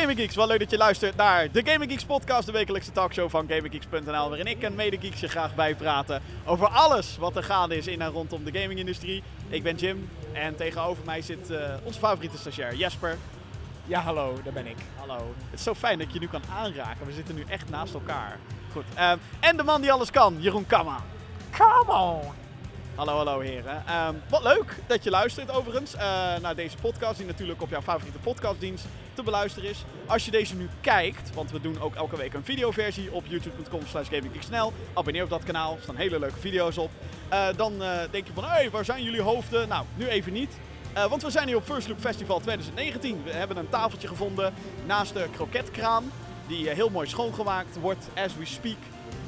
Gaming Geeks, wel leuk dat je luistert naar de Gaming Geeks podcast, de wekelijkse talkshow van GamingGeeks.nl, waarin ik en medegeeks je graag bijpraten over alles wat er gaande is in en rondom de gamingindustrie. Ik ben Jim en tegenover mij zit uh, onze favoriete stagiair Jesper. Ja, hallo, daar ben ik. Hallo. Het is zo fijn dat je nu kan aanraken. We zitten nu echt naast elkaar. Goed. Uh, en de man die alles kan, Jeroen Kamma. Come on! Hallo, hallo heren. Um, wat leuk dat je luistert overigens uh, naar deze podcast, die natuurlijk op jouw favoriete podcastdienst te beluisteren is. Als je deze nu kijkt, want we doen ook elke week een videoversie op youtube.com slash gaminggeeksnl. Abonneer op dat kanaal, er staan hele leuke video's op. Uh, dan uh, denk je van, hé, hey, waar zijn jullie hoofden? Nou, nu even niet. Uh, want we zijn hier op First Look Festival 2019. We hebben een tafeltje gevonden naast de kroketkraam. Die heel mooi schoongemaakt wordt as we speak.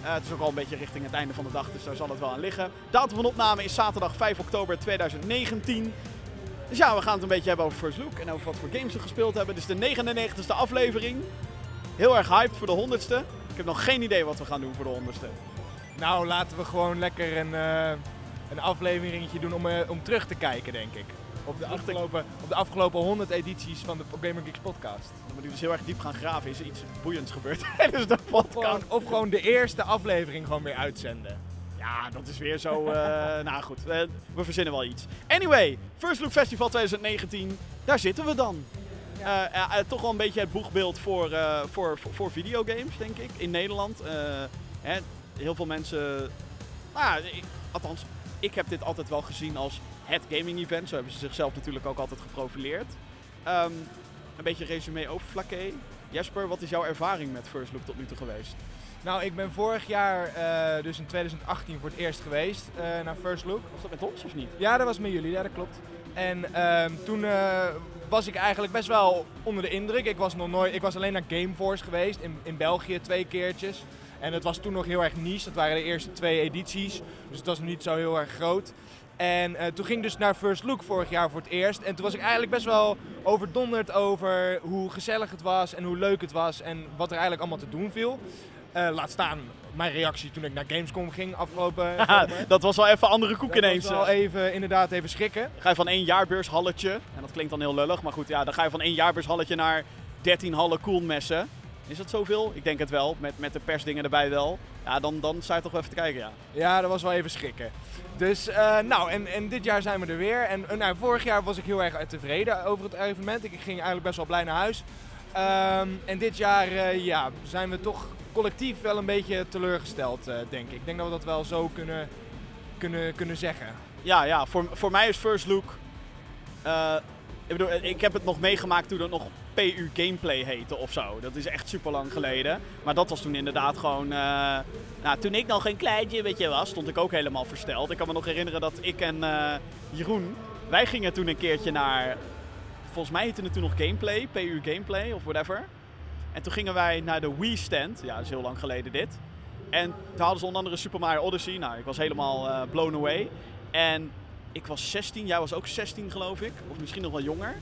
Het is ook al een beetje richting het einde van de dag, dus daar zal het wel aan liggen. Datum van opname is zaterdag 5 oktober 2019. Dus ja, we gaan het een beetje hebben over First Look en over wat voor games we gespeeld hebben. Dit is de 99ste aflevering. Heel erg hyped voor de 100ste. Ik heb nog geen idee wat we gaan doen voor de 100ste. Nou, laten we gewoon lekker een, uh, een afleveringetje doen om, uh, om terug te kijken, denk ik. Op de, afgelopen, op de afgelopen 100 edities van de Gamer Geeks podcast. Dan moet ik dus heel erg diep gaan graven. Is er iets boeiends gebeurd tijdens de podcast? Of gewoon, of gewoon de eerste aflevering gewoon weer uitzenden. Ja, dat is weer zo. Uh, nou goed, we, we, verzinnen wel iets. Anyway, First Look Festival 2019, daar zitten we dan. Ja. Uh, uh, toch wel een beetje het boegbeeld voor, voor, voor, voor, videogames, denk ik, in Nederland. Hè, heel veel mensen. Nou, ik, althans, ik heb dit altijd wel gezien als het gaming event. Zo hebben ze zichzelf natuurlijk ook altijd geprofileerd. Um, een beetje resume over Flaké. Jesper, wat is jouw ervaring met First Look tot nu toe geweest? Nou, ik ben vorig jaar, uh, dus in 2018, voor het eerst geweest uh, naar First Look. Was dat met ons of niet? Ja, dat was met jullie, ja, dat klopt. En uh, toen uh, was ik eigenlijk best wel onder de indruk. Ik was, nog nooit, ik was alleen naar Gameforce geweest, in, in België twee keertjes. En het was toen nog heel erg niche, dat waren de eerste twee edities. Dus het was niet zo heel erg groot. En uh, toen ging ik dus naar First Look vorig jaar voor het eerst. En toen was ik eigenlijk best wel overdonderd over hoe gezellig het was en hoe leuk het was en wat er eigenlijk allemaal te doen viel. Uh, laat staan mijn reactie toen ik naar Gamescom ging afgelopen. dat was wel even andere koek ineens. Dat was wel even, inderdaad even schrikken. Ga je van één jaarbeurshalletje, en dat klinkt dan heel lullig, maar goed, ja, dan ga je van één jaarbeurshalletje naar 13 hallen koelmessen. Is dat zoveel? Ik denk het wel, met, met de persdingen erbij wel. Ja, dan, dan sta je toch wel even te kijken, ja. Ja, dat was wel even schrikken. Dus, uh, nou, en, en dit jaar zijn we er weer. En uh, nou, vorig jaar was ik heel erg tevreden over het evenement. Ik ging eigenlijk best wel blij naar huis. Um, en dit jaar, uh, ja, zijn we toch collectief wel een beetje teleurgesteld, denk ik. Ik denk dat we dat wel zo kunnen, kunnen, kunnen zeggen. Ja, ja, voor, voor mij is First Look... ik bedoel, ik heb het nog meegemaakt toen het nog PU Gameplay heette of zo. Dat is echt super lang geleden. Maar dat was toen inderdaad gewoon. Uh, nou, toen ik nog een kleintje weet je, was, stond ik ook helemaal versteld. Ik kan me nog herinneren dat ik en Jeroen. Wij gingen toen een keertje naar. Volgens mij heette het toen nog Gameplay, PU Gameplay of whatever. En toen gingen wij naar de Wii stand. Ja, dat is heel lang geleden dit. En toen hadden ze onder andere Super Mario Odyssey. Nou, ik was helemaal uh, blown away. En ik was 16, jij was ook 16 geloof ik. Of misschien nog wel jonger.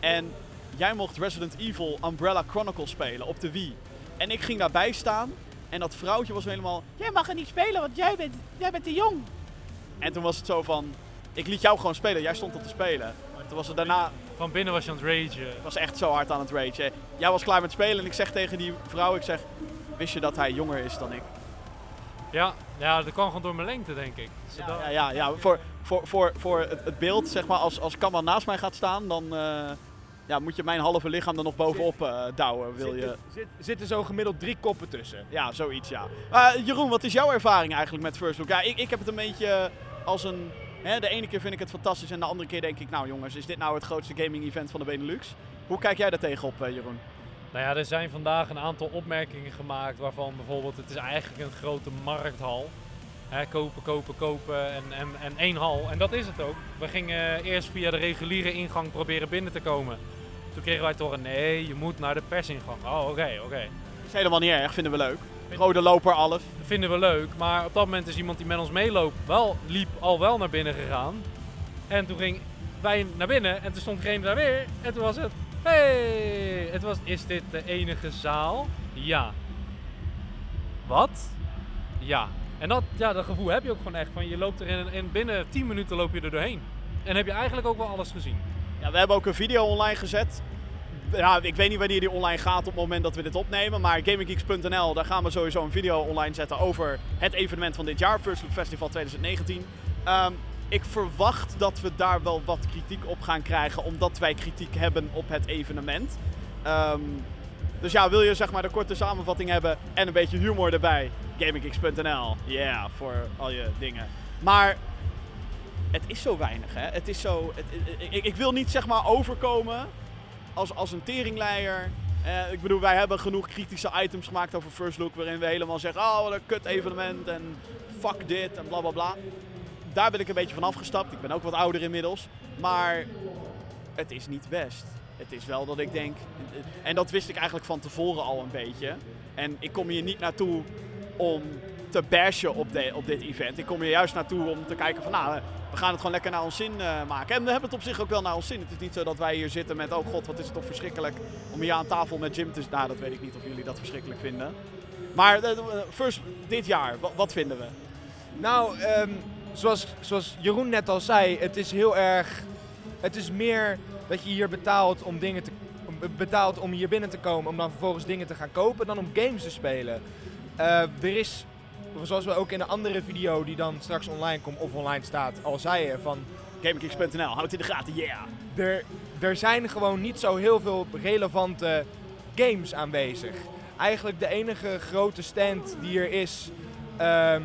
En jij mocht Resident Evil Umbrella Chronicles spelen op de Wii. En ik ging daarbij staan en dat vrouwtje was helemaal... Jij mag er niet spelen, want jij bent, jij bent te jong. En toen was het zo van... Ik liet jou gewoon spelen, jij stond op te spelen. Toen was het daarna... Van binnen was je aan het ragen. Ik was echt zo hard aan het ragen. Jij was klaar met spelen en ik zeg tegen die vrouw, ik zeg... Wist je dat hij jonger is dan ik? Ja, ja dat kwam gewoon door mijn lengte, denk ik. Ja, ja, ja, ja, Voor, voor, voor, voor het, het beeld, zeg maar, als, als Kamma naast mij gaat staan, dan... Uh, ja, moet je mijn halve lichaam er nog bovenop uh, douwen. Wil zitten, je... Zit, zitten zo gemiddeld drie koppen tussen. Ja, zoiets ja. Uh, Jeroen, wat is jouw ervaring eigenlijk met First Look? Ja, ik, ik heb het een beetje als een... Hè, de ene keer vind ik het fantastisch en de andere keer denk ik... Nou jongens, is dit nou het grootste gaming event van de Benelux? Hoe kijk jij daar tegenop, uh, Jeroen? Nou ja, er zijn vandaag een aantal opmerkingen gemaakt waarvan bijvoorbeeld... Het is eigenlijk een grote markthal. Hè, kopen, kopen, kopen en, en, en één hal. En dat is het ook. We gingen eerst via de reguliere ingang proberen binnen te komen. Toen kregen wij toch een nee, je moet naar de persingang. Oh, oké, okay, oké. Okay. Is helemaal niet erg, vinden we leuk. Rode loper, alles. Dat vinden we leuk, maar op dat moment is iemand die met ons meeloopt wel, liep al wel naar binnen gegaan. En toen ging wij naar binnen en toen stond degene daar weer. En toen was het, hey, het was, is dit de enige zaal? Ja. Wat? Ja. En dat, ja, dat gevoel heb je ook gewoon echt. Van je loopt er in, in binnen 10 minuten loop je er doorheen. En heb je eigenlijk ook wel alles gezien. Ja, we hebben ook een video online gezet. Ja, ik weet niet wanneer die online gaat op het moment dat we dit opnemen. Maar GamingGeeks.nl, daar gaan we sowieso een video online zetten over het evenement van dit jaar. First Look Festival 2019. Ehm, ik verwacht dat we daar wel wat kritiek op gaan krijgen. Omdat wij kritiek hebben op het evenement. Ehm, dus ja, wil je zeg maar de korte samenvatting hebben en een beetje humor erbij? GamingGeeks.nl. Yeah, voor al je dingen. Maar het is zo weinig, hè. Het is zo... Het, ik, ik wil niet zeg maar overkomen als, als een teringleier. Eh, ik bedoel, wij hebben genoeg kritische items gemaakt over First Look. Waarin we helemaal zeggen: oh, wat een kut evenement. En fuck dit en bla bla bla. Daar ben ik een beetje van afgestapt. Ik ben ook wat ouder inmiddels. Maar het is niet best. Het is wel dat ik denk. En dat wist ik eigenlijk van tevoren al een beetje. En ik kom hier niet naartoe om te bashen op, de, op dit event. Ik kom hier juist naartoe om te kijken van nou, we gaan het gewoon lekker naar ons zin uh, maken. En we hebben het op zich ook wel naar ons zin. Het is niet zo dat wij hier zitten met, oh god, wat is het toch verschrikkelijk om hier aan tafel met Jim te Nou, dat weet ik niet of jullie dat verschrikkelijk vinden. Maar uh, first, dit jaar, wat, vinden we? Nou, um, zoals, zoals Jeroen net al zei, het is heel erg... Het is meer dat je hier betaalt om dingen te betaalt om hier binnen te komen, om dan vervolgens dingen te gaan kopen, dan om games te spelen. Er is zoals we ook in een andere video die dan straks online komt of online staat, al zeiden van... GameKings.nl, houd in de gaten, yeah! Er, er zijn gewoon niet zo heel veel relevante games aanwezig. Eigenlijk de enige grote stand die er is, um,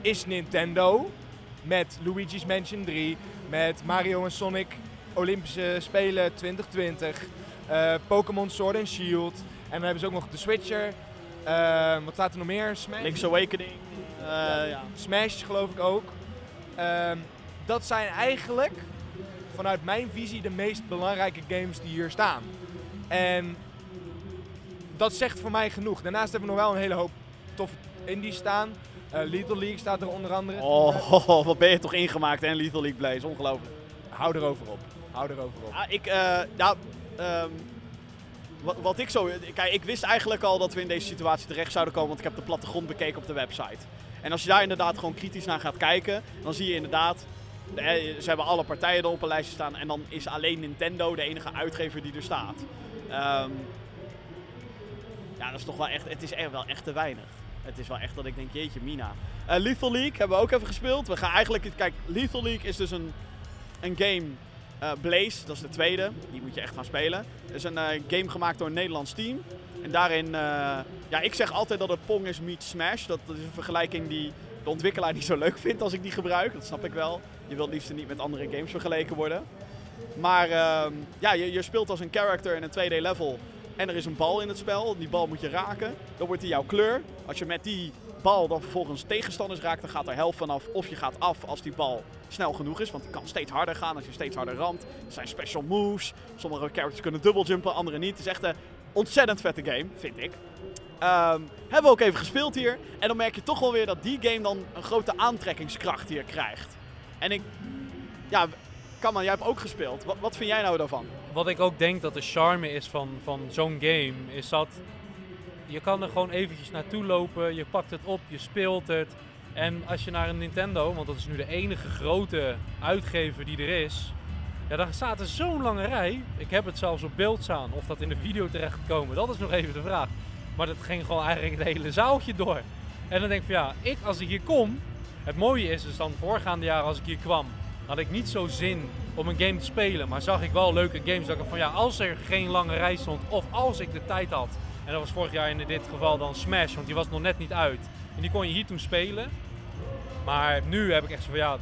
is Nintendo. Met Luigi's Mansion 3, met Mario en Sonic Olympische Spelen 2020, uh, Pokémon Sword and Shield. En dan hebben ze ook nog de Switcher. Uh, wat staat er nog meer? Smash? Link's Awakening. Ja. Smash geloof ik ook. Um, dat zijn eigenlijk vanuit mijn visie de meest belangrijke games die hier staan. En dat zegt voor mij genoeg. Daarnaast hebben we nog wel een hele hoop toffe indies staan. Uh, Lethal League staat er onder andere. Oh, wat ben je toch ingemaakt hè, Lethal League. Is ongelooflijk. Hou erover op. Hou erover op. Ah, ik, uh, nou, um, wat, wat, ik zo... Kijk, ik wist eigenlijk al dat we in deze situatie terecht zouden komen, want ik heb de plattegrond bekeken op de website. En als je daar inderdaad gewoon kritisch naar gaat kijken, dan zie je inderdaad, ze hebben alle partijen er op een lijstje staan en dan is alleen Nintendo de enige uitgever die er staat. Um, ja, dat is toch wel echt, het is echt wel echt te weinig. Het is wel echt dat ik denk, jeetje mina. Uh, Lethal League hebben we ook even gespeeld. We gaan eigenlijk, kijk, Lethal League is dus een, een game uh, Blaze, dat is de tweede. Die moet je echt gaan spelen. Het is een uh, game gemaakt door een Nederlands team. En daarin, uh, ja, ik zeg altijd dat het Pong is meet Smash. Dat, dat, is een vergelijking die de ontwikkelaar niet zo leuk vindt als ik die gebruik. Dat snap ik wel. Je wilt liefst niet met andere games vergeleken worden. Maar ehm, ja, je, je, speelt als een character in een 2D level. En er is een bal in het spel. Die bal moet je raken. Dan wordt die jouw kleur. Als je met die bal dan vervolgens tegenstanders raakt, dan gaat er helft vanaf. Of je gaat af als die bal snel genoeg is, want die kan steeds harder gaan als je steeds harder ramt. Er zijn special moves. Sommige characters kunnen jumpen, andere niet. Het is echt een ontzettend vette game, vind ik. Um, hebben we ook even gespeeld hier. En dan merk je toch wel weer dat die game dan een grote aantrekkingskracht hier krijgt. En ik... Ja, Kaman, jij hebt ook gespeeld. Wat, wat vind jij nou daarvan? Wat ik ook denk dat de charme is van, van zo'n game, is dat je kan er gewoon eventjes naartoe lopen, je pakt het op, je speelt het. En als je naar een Nintendo, want dat is nu de enige grote uitgever die er is, ja, dan staat er zo'n lange rij. Ik heb het zelfs op beeld staan. Of dat in de video terecht gekomen, dat is nog even de vraag. Maar dat ging gewoon eigenlijk het hele zaaltje door. En dan denk ik van ja, ik als ik hier kom. Het mooie is dus dan voorgaande jaar als ik hier kwam, had ik niet zo zin om een game te spelen. Maar zag ik wel leuke games. Dat ik van ja, als er geen lange rij stond of als ik de tijd had en dat was vorig jaar in dit geval dan Smash, want die was nog net niet uit. En die kon je hier toen spelen. Maar nu heb ik echt zo van ja,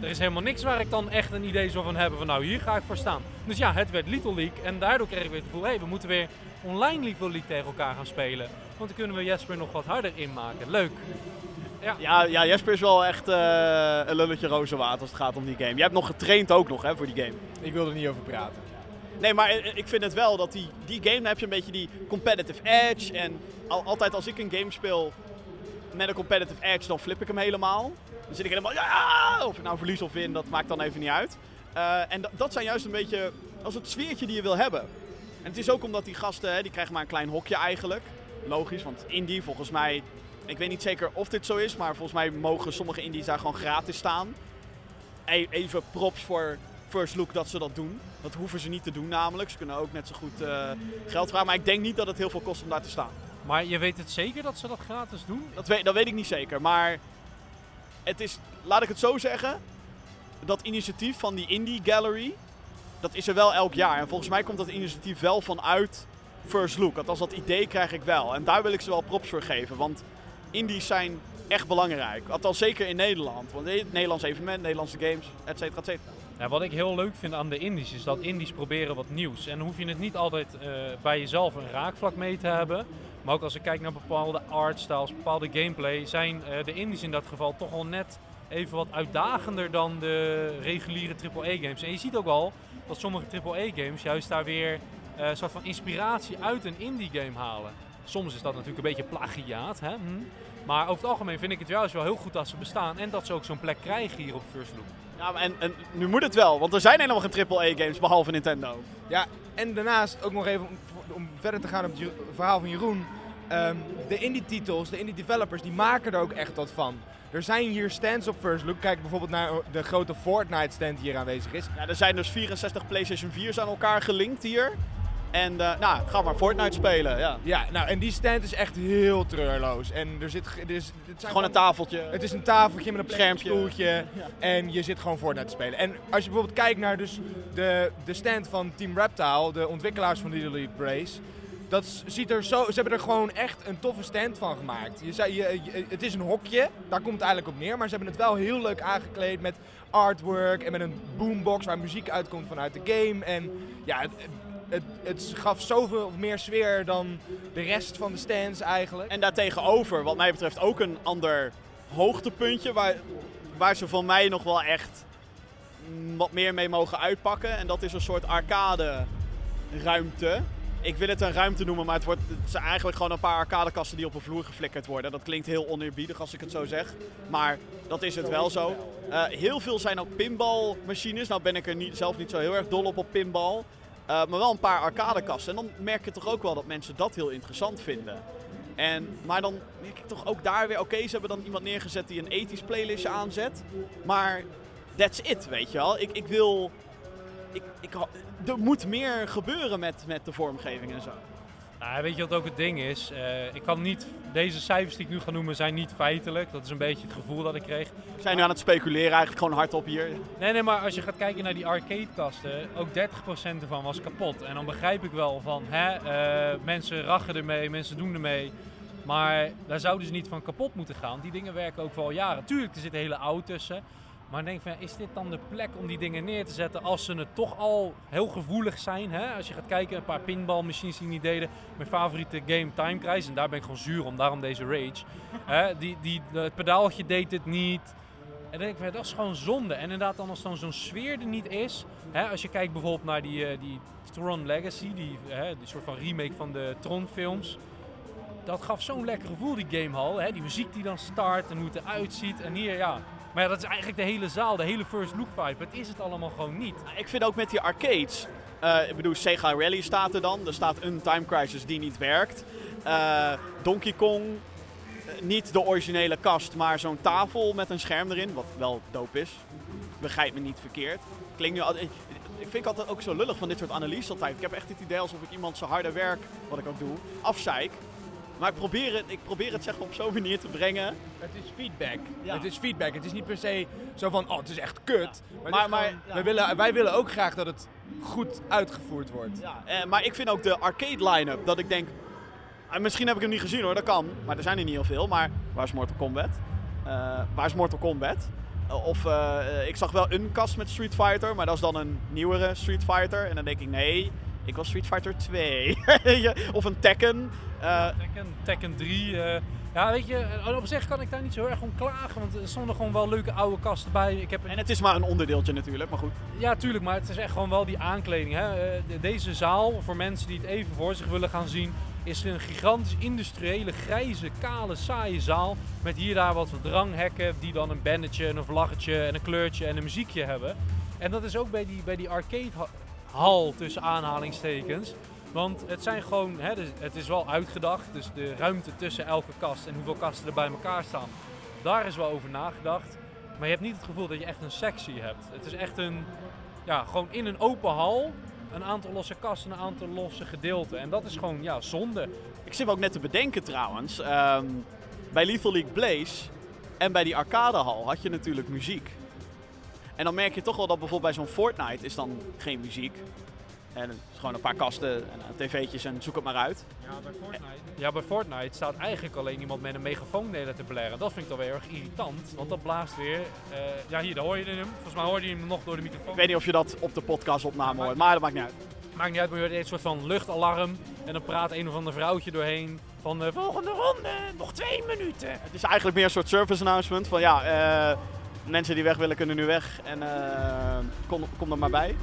er is helemaal niks waar ik dan echt een idee zo van heb van nou hier ga ik voor staan. Dus ja, het werd Little League en daardoor kreeg ik weer het gevoel, hé hey, we moeten weer online Little League tegen elkaar gaan spelen. Want dan kunnen we Jesper nog wat harder inmaken. Leuk. Ja, ja, ja Jesper is wel echt uh, een lulletje rozenwater als het gaat om die game. Jij hebt nog getraind ook nog hè, voor die game. Ik wil er niet over praten. Nee, maar ik vind het wel dat die, die game, heb je een beetje die competitive edge. En al, altijd als ik een game speel met een competitive edge, dan flip ik hem helemaal. Dan zit ik helemaal, ja! Of ik nou verlies of win, dat maakt dan even niet uit. Uh, en dat zijn juist een beetje als het sfeertje die je wil hebben. En het is ook omdat die gasten, hè, die krijgen maar een klein hokje eigenlijk. Logisch, want indie volgens mij, ik weet niet zeker of dit zo is, maar volgens mij mogen sommige indies daar gewoon gratis staan. E even props voor first look dat ze dat doen. Dat hoeven ze niet te doen namelijk. Ze kunnen ook net zo goed eh, geld vragen. Maar ik denk niet dat het heel veel kost om daar te staan. Maar je weet het zeker dat ze dat gratis doen? Dat weet, dat weet ik niet zeker. Maar het is, laat ik het zo zeggen. Dat initiatief van die Indie Gallery, dat is er wel elk jaar. En volgens mij komt dat initiatief wel vanuit First Look. Althans, dat idee krijg ik wel. En daar wil ik ze wel props voor geven. Want indies zijn echt belangrijk. Althans, zeker in Nederland. Want het Nederlands evenement, Nederlandse games, et cetera, et cetera. Wat ik heel leuk vind aan de indies is dat indies proberen wat nieuws. En hoef je het niet altijd eh, bij jezelf een raakvlak mee te hebben. Maar ook als ik kijk naar bepaalde artstyles, bepaalde gameplay, zijn eh, de indies in dat geval toch wel net even wat uitdagender dan de reguliere AAA-games. En je ziet ook al dat sommige AAA-games juist daar weer eh, een soort van inspiratie uit een indie-game halen. Soms is dat natuurlijk een beetje plagiaat, hè? Hm. Maar over het algemeen vind ik het juist wel heel goed dat ze bestaan en dat ze ook zo'n plek krijgen hier op First Look. Ja, en, en nu moet het wel, want er zijn helemaal geen AAA-games behalve Nintendo. Ja, en daarnaast ook nog even om, om verder te gaan op het verhaal van Jeroen. ehm, de indie-titels, de indie-developers, die maken er ook echt wat van. Er zijn hier stands op First Look. Kijk bijvoorbeeld naar de grote Fortnite-stand die hier aanwezig is. Ja, er zijn dus 64 PlayStation 4's aan elkaar gelinkt hier. En eh, nou, ga maar Fortnite spelen. Ja. Ja, nou, en die stand is echt heel treurloos. En er zit... Er is, het zijn Gewoon een tafeltje. Het is een tafeltje met een Schermpje. stoeltje en je zit gewoon Fortnite te spelen. En als je bijvoorbeeld kijkt naar dus de, de stand van Team Reptile, de ontwikkelaars van Little League Brace, dat ziet er zo, ze hebben er gewoon echt een toffe stand van gemaakt. Je zei, je, je- het is een hokje, daar komt het eigenlijk op neer, maar ze hebben het wel heel leuk aangekleed met artwork en met een boombox waar muziek uitkomt vanuit de game. En ja, het, het, gaf zoveel meer sfeer dan de rest van de stands eigenlijk. En daartegenover, wat mij betreft, ook een ander hoogtepuntje. Waar, waar ze van mij nog wel echt mm, wat meer mee mogen uitpakken. En dat is een soort arcade ruimte. Ik wil het een ruimte noemen, maar het, wordt, zijn eigenlijk gewoon een paar arcadekasten die op een vloer geflikkerd worden. Dat klinkt heel oneerbiedig als ik het zo zeg. Maar dat is het wel zo. Eh, heel veel zijn ook pinballmachines. Nou ben ik er niet, zelf niet zo heel erg dol op op pinball. Eh, maar wel een paar arcadekasten. En dan merk je toch ook wel dat mensen dat heel interessant vinden. En, maar dan merk ik toch ook daar weer, oké, ze hebben dan iemand neergezet die een ethisch playlistje aanzet. Maar that's it, weet je wel. Ik, ik wil, ik, ik, er moet meer gebeuren met, met de vormgeving en zo. Nou, weet je wat ook het ding is? Eh, ik kan niet, deze cijfers die ik nu ga noemen zijn niet feitelijk. Dat is een beetje het gevoel dat ik kreeg. We zijn nu aan het speculeren, eigenlijk gewoon hardop hier. Nee, nee, maar als je gaat kijken naar die arcadekasten, ook 30% ervan was kapot. En dan begrijp ik wel van, hè, eh, mensen rachen ermee, mensen doen ermee. Maar daar zouden ze niet van kapot moeten gaan. Die dingen werken ook wel jaren. Tuurlijk, er zit een hele oud tussen. Maar ik denk van, is dit dan de plek om die dingen neer te zetten als ze het toch al heel gevoelig zijn? Hè? Als je gaat kijken, een paar pinballmachines die niet deden. Mijn favoriete game Time Crisis, en daar ben ik gewoon zuur om, daarom deze rage. Hè? Die, die, het pedaaltje deed het niet. En dan denk ik, dat is gewoon zonde. En inderdaad, dan als dan zo'n sfeer er niet is. Hè, als je kijkt bijvoorbeeld naar die, eh, die Tron Legacy, die, hè, die soort van remake van de Tron films. Dat gaf zo'n lekker gevoel, die gamehal. Hè, die muziek die dan start en hoe het eruit ziet. En hier, ja. Maar ja, dat is eigenlijk de hele zaal, de hele first look vibe. Het is het allemaal gewoon niet. Ik vind ook met die arcades, eh, ik bedoel, Sega Rally staat er dan. Er staat een Time Crisis die niet werkt. Eh, Donkey Kong, eh, niet de originele kast, maar zo'n tafel met een scherm erin, wat wel dope is. Begrijp me niet verkeerd. Klinkt nu altijd, ik, vind altijd ook zo lullig van dit soort analyses altijd. Ik heb echt het idee alsof ik iemand zijn harde werk, wat ik ook doe, afzeik. Maar ik probeer het, ik probeer het zeg maar op zo'n manier te brengen. Het is feedback. Ja. Het is feedback. Het is niet per se zo van, oh, het is echt kut. Maar, Maar- dit is maar- gewoon- ja. wij, willen, wij willen ook graag dat het goed uitgevoerd wordt. Ja, eh, maar ik vind ook de arcade line-up dat ik denk. ah, misschien heb ik hem niet gezien hoor, dat kan. Maar er zijn er niet heel veel. Maar waar is Mortal Kombat? Eh, waar is Mortal Kombat? Eh, of eh, eh, ik zag wel een kast met Street Fighter, maar dat is dan een nieuwere Street Fighter. En dan denk ik, nee, ik was Street Fighter 2. of een Tekken. Eh, Tekken, Tekken 3. eh, ja, weet je, eh, op zich kan ik daar niet zo erg om klagen. Want er stonden gewoon wel leuke oude kasten bij. Ik heb een en het is maar een onderdeeltje natuurlijk, maar goed. Ja, tuurlijk, maar het is echt gewoon wel die aankleding. Hè? De- Deze zaal, voor mensen die het even voor zich willen gaan zien, is een gigantisch industriële, grijze, kale, saaie zaal. Met hier daar wat dranghekken die dan een bannetje, en een vlaggetje en een kleurtje en een muziekje hebben. En dat is ook bij die, bij die arcade ha- hal tussen aanhalingstekens. Want het zijn gewoon, hè, dus het is wel uitgedacht, dus de ruimte tussen elke kast en hoeveel kasten er bij elkaar staan, daar is wel over nagedacht. Maar je hebt niet het gevoel dat je echt een sectie hebt. Het is echt een, ja, gewoon in een open hal een aantal losse kasten, een aantal losse gedeelten. En dat is gewoon ja, zonde. Ik zit me ook net te bedenken trouwens. ehm, bij Lethal League Blaze en bij die arcadehal had je natuurlijk muziek. En dan merk je toch wel dat bijvoorbeeld bij zo'n Fortnite is dan geen muziek. En gewoon een paar kasten en eh, tv'tjes en zoek het maar uit. Ja bij, Fortnite. ja, bij Fortnite staat eigenlijk alleen iemand met een megafoon de hele tijd te blaren. Dat vind ik dan weer erg irritant, want dat blaast weer. eh, ja, hier, daar hoor je hem. Volgens mij hoorde je hem nog door de microfoon. Ik weet niet of je dat op de podcastopname hoort, maar dat maakt niet uit. Maakt niet uit, maar je hoort een soort van luchtalarm. En dan praat een of ander vrouwtje doorheen. Van de volgende ronde, nog twee minuten. Het is eigenlijk meer een soort service announcement van ja, eh, mensen die weg willen kunnen nu weg en eh, kom, kom er maar bij.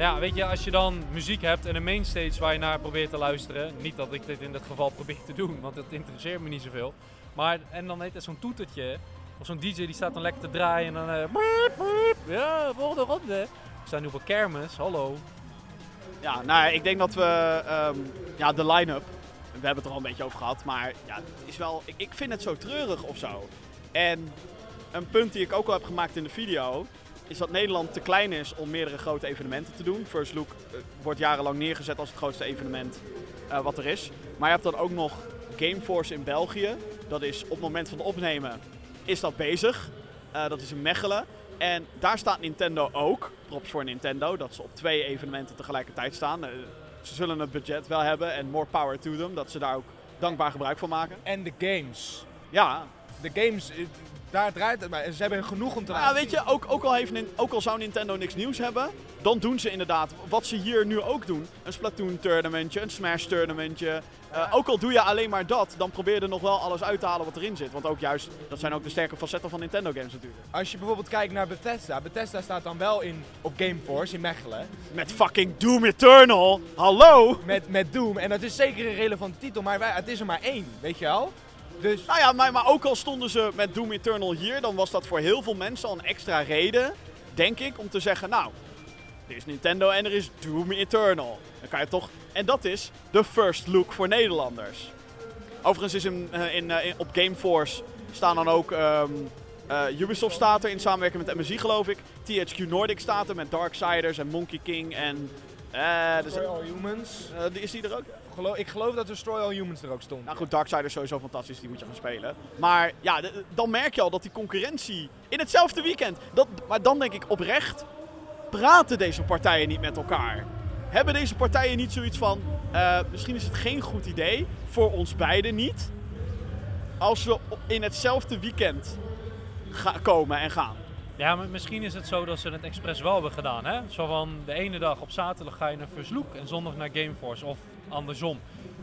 Ja, weet je, als je dan muziek hebt en een mainstage waar je naar probeert te luisteren. Niet dat ik dit in dit geval probeer te doen, want dat interesseert me niet zoveel. Maar, en dan heet het zo'n toetertje. Of zo'n DJ die staat dan lekker te draaien en dan... boep, ja, volgende ronde. We staan nu op een kermis, hallo. Ja, nou ik denk dat we ehm, ja, de line-up, we hebben het er al een beetje over gehad, maar ja, het is wel, ik, ik vind het zo treurig of zo. En een punt die ik ook al heb gemaakt in de video, is dat Nederland te klein is om meerdere grote evenementen te doen. First Look eh, wordt jarenlang neergezet als het grootste evenement eh, wat er is. Maar je hebt dan ook nog Gameforce in België. Dat is op het moment van opnemen, is dat bezig. Eh, dat is in Mechelen. En daar staat Nintendo ook. Props voor Nintendo, dat ze op twee evenementen tegelijkertijd staan. Ze zullen het budget wel hebben en more power to them. Dat ze daar ook dankbaar gebruik van maken. En de games. Ja, De games, daar draait het. En Ze hebben genoeg om te ja laten weet je, ook, ook, al heeft, ook al zou Nintendo niks nieuws hebben, dan doen ze inderdaad wat ze hier nu ook doen. Een Splatoon tournamentje, een Smash tournamentje. Eh, ook al doe je alleen maar dat, dan probeer je er nog wel alles uit te halen wat erin zit. Want ook juist, dat zijn ook de sterke facetten van Nintendo games natuurlijk. Als je bijvoorbeeld kijkt naar Bethesda. Bethesda staat dan wel in, op Gameforce in Mechelen. Met fucking Doom Eternal, hallo! Met, met Doom. En dat is zeker een relevante titel. Maar wij- het is er maar één, weet je wel? Dus Nou ja, maar, maar ook al stonden ze met Doom Eternal hier, dan was dat voor heel veel mensen al een extra reden, denk ik, om te zeggen, nou, er is Nintendo en er is Doom Eternal. Dan kan je toch... En dat is de first look voor Nederlanders. Overigens is in, eh, in, eh, in- op Gameforce staan dan ook... ehm, eh, Ubisoft staat er in samenwerking met MSI geloof ik. THQ Nordic staat er met Darksiders en Monkey King en... eh, dus, Destroy All Humans. is die er ook? Ik geloof dat Destroy All Humans er ook stond. Nou goed, Darksiders is sowieso fantastisch, die moet je gaan spelen. Maar ja, dan merk je al dat die concurrentie in hetzelfde weekend. Dat, maar dan denk ik oprecht, praten deze partijen niet met elkaar? Hebben deze partijen niet zoiets van, eh, misschien is het geen goed idee, voor ons beiden niet, als we in hetzelfde weekend ga- komen en gaan? Ja, maar misschien is het zo dat ze het expres wel hebben gedaan. Hè? Zo van de ene dag op zaterdag ga je naar First Look en zondag naar Gameforce of andersom.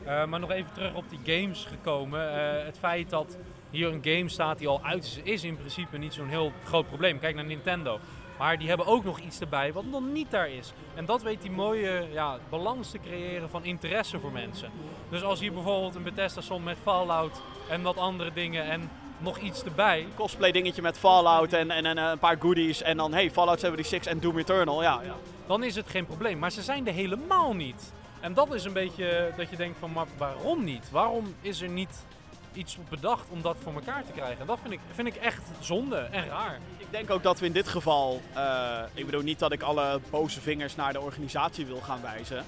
Eh, maar nog even terug op die games gekomen. Eh, het feit dat hier een game staat die al uit is, is in principe niet zo'n heel groot probleem. Kijk naar Nintendo. Maar die hebben ook nog iets erbij wat nog niet daar is. En dat weet die mooie ja, balans te creëren van interesse voor mensen. Dus als hier bijvoorbeeld een Bethesda stond met Fallout en wat andere dingen en nog iets erbij. Cosplay dingetje met Fallout en, en, en een paar goodies en dan, hey, Fallout 76 en Doom Eternal, ja. ja. dan is het geen probleem. Maar ze zijn er helemaal niet. En dat is een beetje dat je denkt van, maar waarom niet? Waarom is er niet iets bedacht om dat voor elkaar te krijgen? En dat vind ik, vind ik echt zonde en raar. Ik denk ook dat we in dit geval, eh, ik bedoel niet dat ik alle boze vingers naar de organisatie wil gaan wijzen,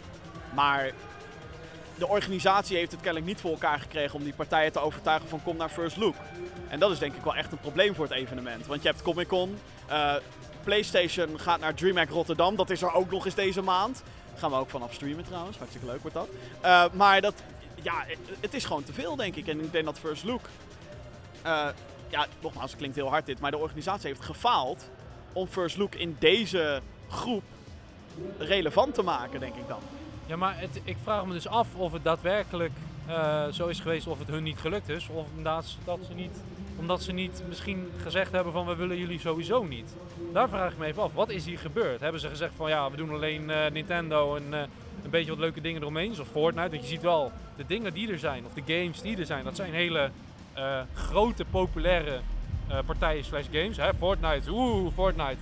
maar de organisatie heeft het kennelijk niet voor elkaar gekregen om die partijen te overtuigen van kom naar First Look. En dat is denk ik wel echt een probleem voor het evenement, want je hebt Comic Con, eh, PlayStation gaat naar DreamHack Rotterdam, dat is er ook nog eens deze maand. Gaan we ook vanaf streamen trouwens, hartstikke leuk wordt dat. Eh, maar dat, ja, het is gewoon te veel denk ik en ik denk dat First Look eh, ja, nogmaals, het klinkt heel hard dit, maar de organisatie heeft gefaald om First Look in deze groep relevant te maken, denk ik dan. Ja, maar het, ik vraag me dus af of het daadwerkelijk eh, zo is geweest of het hun niet gelukt is. Of omdat, dat ze niet, omdat ze niet misschien gezegd hebben van we willen jullie sowieso niet. Daar vraag ik me even af. Wat is hier gebeurd? Hebben ze gezegd van ja, we doen alleen eh, Nintendo en eh, een beetje wat leuke dingen eromheen. Zoals Fortnite. Want je ziet wel, de dingen die er zijn, of de games die er zijn, dat zijn hele eh, grote, populaire partijen slash games. Hè? Fortnite, oeh, Fortnite.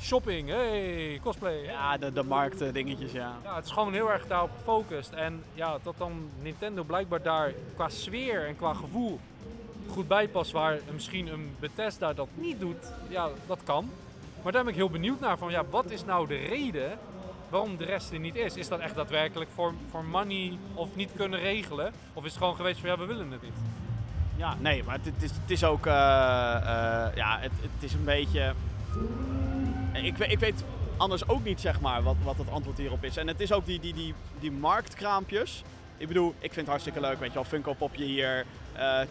Shopping, hey, cosplay. Ja, de, de markt dingetjes, ja. Ja, het is gewoon heel erg daarop gefocust. En ja, dat dan Nintendo blijkbaar daar qua sfeer en qua gevoel goed bij past, waar misschien een Bethesda dat niet doet, ja, dat kan. Maar daar ben ik heel benieuwd naar van ja, wat is nou de reden waarom de rest er niet is? Is dat echt daadwerkelijk voor, voor money of niet kunnen regelen? Of is het gewoon geweest van ja, we willen het niet? Ja, nee, maar het, is, het is ook, eh, eh, ja, het, het is een beetje, ik, weet- ik weet anders ook niet, zeg maar, wat, wat het antwoord hierop is. En het is ook die, die, die, die marktkraampjes. Ik bedoel, ik vind het hartstikke leuk, weet je wel, Funko Popje hier, eh,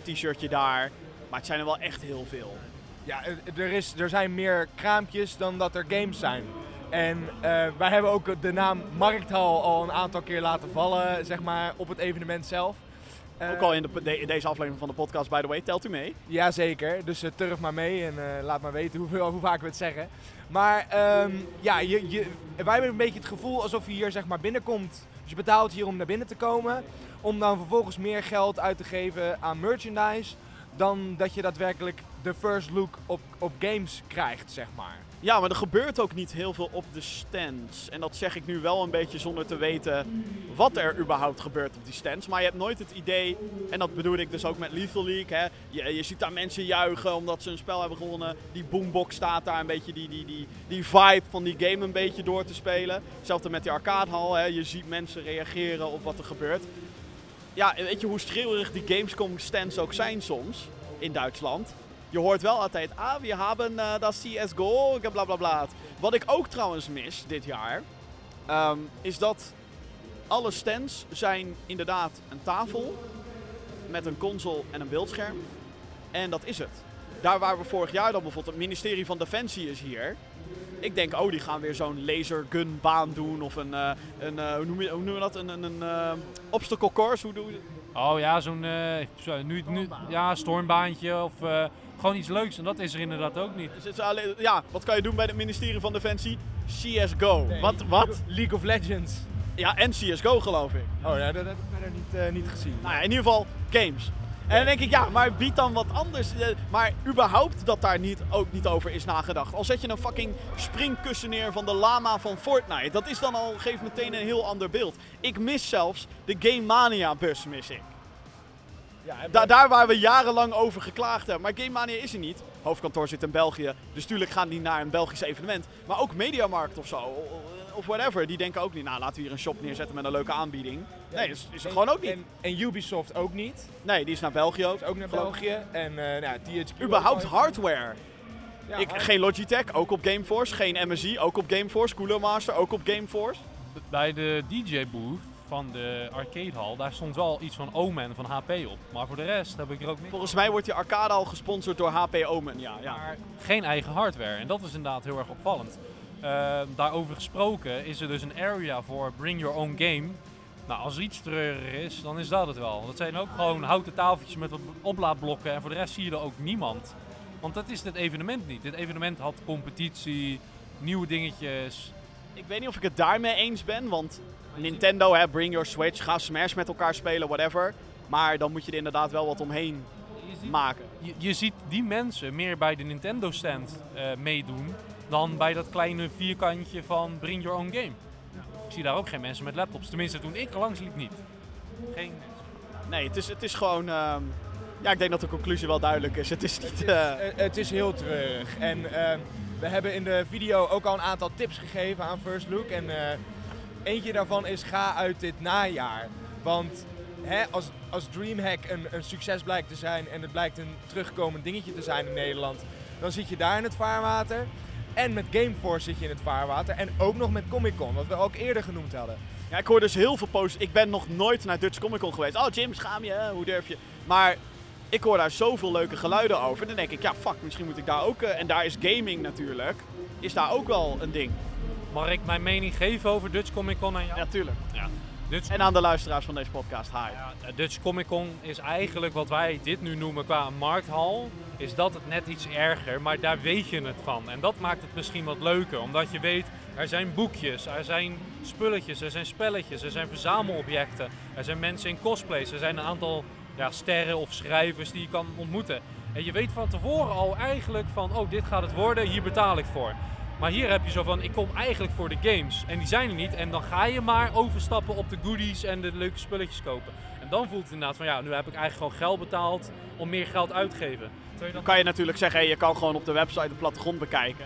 t-shirtje daar. Maar het zijn er wel echt heel veel. Ja, eh, er, is, er zijn meer kraampjes dan dat er games zijn. En eh, wij hebben ook de naam Markthal al een aantal keer laten vallen, zeg maar, op het evenement zelf. Eh, Ook al in, de, de- in deze aflevering van de podcast, by the way, telt u mee. Jazeker, dus eh, turf maar mee en eh, laat maar weten hoeveel, hoe vaak we het zeggen. Maar ehm, ja, je, je, wij hebben een beetje het gevoel alsof je hier zeg maar binnenkomt. Dus je betaalt hier om naar binnen te komen. Om dan vervolgens meer geld uit te geven aan merchandise. Dan dat je daadwerkelijk de first look op, op games krijgt, zeg maar. Ja, maar er gebeurt ook niet heel veel op de stands. En dat zeg ik nu wel een beetje zonder te weten wat er überhaupt gebeurt op die stands. Maar je hebt nooit het idee, en dat bedoel ik dus ook met Lethal League. Hè, je, je ziet daar mensen juichen omdat ze een spel hebben gewonnen. Die boombox staat daar een beetje die, die, die, die vibe van die game een beetje door te spelen. Hetzelfde met die arcadehal. Je ziet mensen reageren op wat er gebeurt. Ja, weet je hoe schreeuwerig die Gamescom stands ook zijn soms in Duitsland? Je hoort wel altijd, ah, we hebben eh, dat CSGO, bla bla bla. Wat ik ook trouwens mis dit jaar, ehm, is dat alle stands zijn inderdaad een tafel met een console en een beeldscherm. En dat is het. Daar waar we vorig jaar dan bijvoorbeeld, het ministerie van Defensie is hier. Ik denk, oh, die gaan weer zo'n lasergunbaan doen of een, eh, een eh, hoe, noem je, hoe noemen we dat, een, een, een obstacle course, hoe doe je Oh ja, zo'n zo, nu, nu, ja, stormbaantje of gewoon iets leuks. En dat is er inderdaad ook niet. Dus het is alleen- ja, wat kan je doen bij het ministerie van Defensie? CSGO. Wat? Wat? League of Legends. Ja, en CSGO geloof ik. Oh ja, dat heb ik verder niet, eh, niet gezien. Nou ja, in ieder geval games. En dan denk ik, ja, maar bied dan wat anders. Eh, Maar überhaupt dat daar niet, ook niet over is nagedacht. Al zet je een fucking springkussen neer van de lama van Fortnite. Dat is dan al, geeft meteen een heel ander beeld. Ik mis zelfs de Game Mania bus, mis ik. Ja, en Da- daar waar we jarenlang over geklaagd hebben. Maar Game Mania is er niet. Hoofdkantoor zit in België. Dus tuurlijk gaan die naar een Belgisch evenement. Maar ook Mediamarkt of zo. Of whatever. Die denken ook niet, nou laten we hier een shop neerzetten met een leuke aanbieding. Nee, is, is er gewoon ook niet. En, en Ubisoft ook niet. Nee, die is naar België ook. Is ook naar. België. En eh nou, THQ Überhaupt ook. hardware. Ja, ik, hard- geen Logitech, ook op Gameforce. Geen MSI, ook op Gameforce. Cooler Master, ook op Gameforce. Bij de DJ-booth van de arcadehal, daar stond wel iets van Omen van HP op. Maar voor de rest heb ik er ook niks Volgens mij wordt die arcade al gesponsord door HP Omen. Ja, ja. Maar geen eigen hardware. En dat is inderdaad heel erg opvallend. Eh, daarover gesproken is er dus een area voor Bring Your Own Game. Nou, als er iets treurig is, dan is dat het wel. Dat zijn ook gewoon houten tafeltjes met wat oplaadblokken. En voor de rest zie je er ook niemand. Want dat is dit evenement niet. Dit evenement had competitie, nieuwe dingetjes. Ik weet niet of ik het daarmee eens ben, want Nintendo, hè, bring your Switch, ga Smash met elkaar spelen, whatever. Maar dan moet je er inderdaad wel wat omheen maken. Je, je ziet die mensen meer bij de Nintendo stand eh, meedoen dan bij dat kleine vierkantje van Bring Your Own Game. Ik zie daar ook geen mensen met laptops. Tenminste, toen ik er langs liep niet. Geen mensen. Nee, het is, het is gewoon... ehm, ja, ik denk dat de conclusie wel duidelijk is. Het is niet... eh, Eh, het is heel treurig. En eh, we hebben in de video ook al een aantal tips gegeven aan First Look. En eh, eentje daarvan is ga uit dit najaar. Want hè, als, als Dreamhack een, succes blijkt te zijn en het blijkt een terugkomend dingetje te zijn in Nederland, dan zit je daar in het vaarwater. En met Gameforce zit je in het vaarwater. En ook nog met Comic Con, wat we ook eerder genoemd hadden. Ja, ik hoor dus heel veel posts. Ik ben nog nooit naar Dutch Comic Con geweest. Oh, Jim, schaam je, hoe durf je? Maar ik hoor daar zoveel leuke geluiden over. Dan denk ik, ja, fuck, misschien moet ik daar ook... eh, en daar is gaming natuurlijk. Is daar ook wel een ding. Mag ik mijn mening geven over Dutch Comic Con aan jou? Ja, tuurlijk. Ja. Dutch, En aan de luisteraars van deze podcast, hi. ja, Dutch Comic Con is eigenlijk wat wij dit nu noemen qua markthal. Is dat het net iets erger, maar daar weet je het van. En dat maakt het misschien wat leuker, omdat je weet, er zijn boekjes, er zijn spulletjes, er zijn spelletjes, er zijn verzamelobjecten. Er zijn mensen in cosplays, er zijn een aantal ja, sterren of schrijvers die je kan ontmoeten. En je weet van tevoren al eigenlijk van, oh dit gaat het worden, hier betaal ik voor. Maar hier heb je zo van, ik kom eigenlijk voor de games. En die zijn er niet. En dan ga je maar overstappen op de goodies en de leuke spulletjes kopen. En dan voelt het inderdaad van, ja, nu heb ik eigenlijk gewoon geld betaald om meer geld uit te geven. Dan kan je natuurlijk zeggen, hey, je kan gewoon op de website de plattegrond bekijken.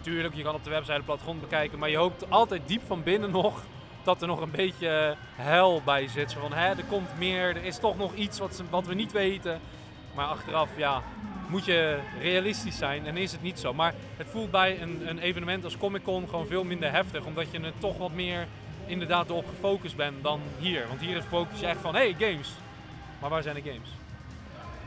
tuurlijk, je kan op de website de plattegrond bekijken, maar je hoopt altijd diep van binnen nog dat er nog een beetje hel bij zit. Zo van, hè, er komt meer, er is toch nog iets wat, ze- wat we niet weten. Maar achteraf, ja, moet je realistisch zijn en is het niet zo. Maar het voelt bij een, een evenement als Comic Con gewoon veel minder heftig, omdat je er toch wat meer inderdaad erop gefocust bent dan hier. Want hier is focus je echt van, hey, games. Maar waar zijn de games?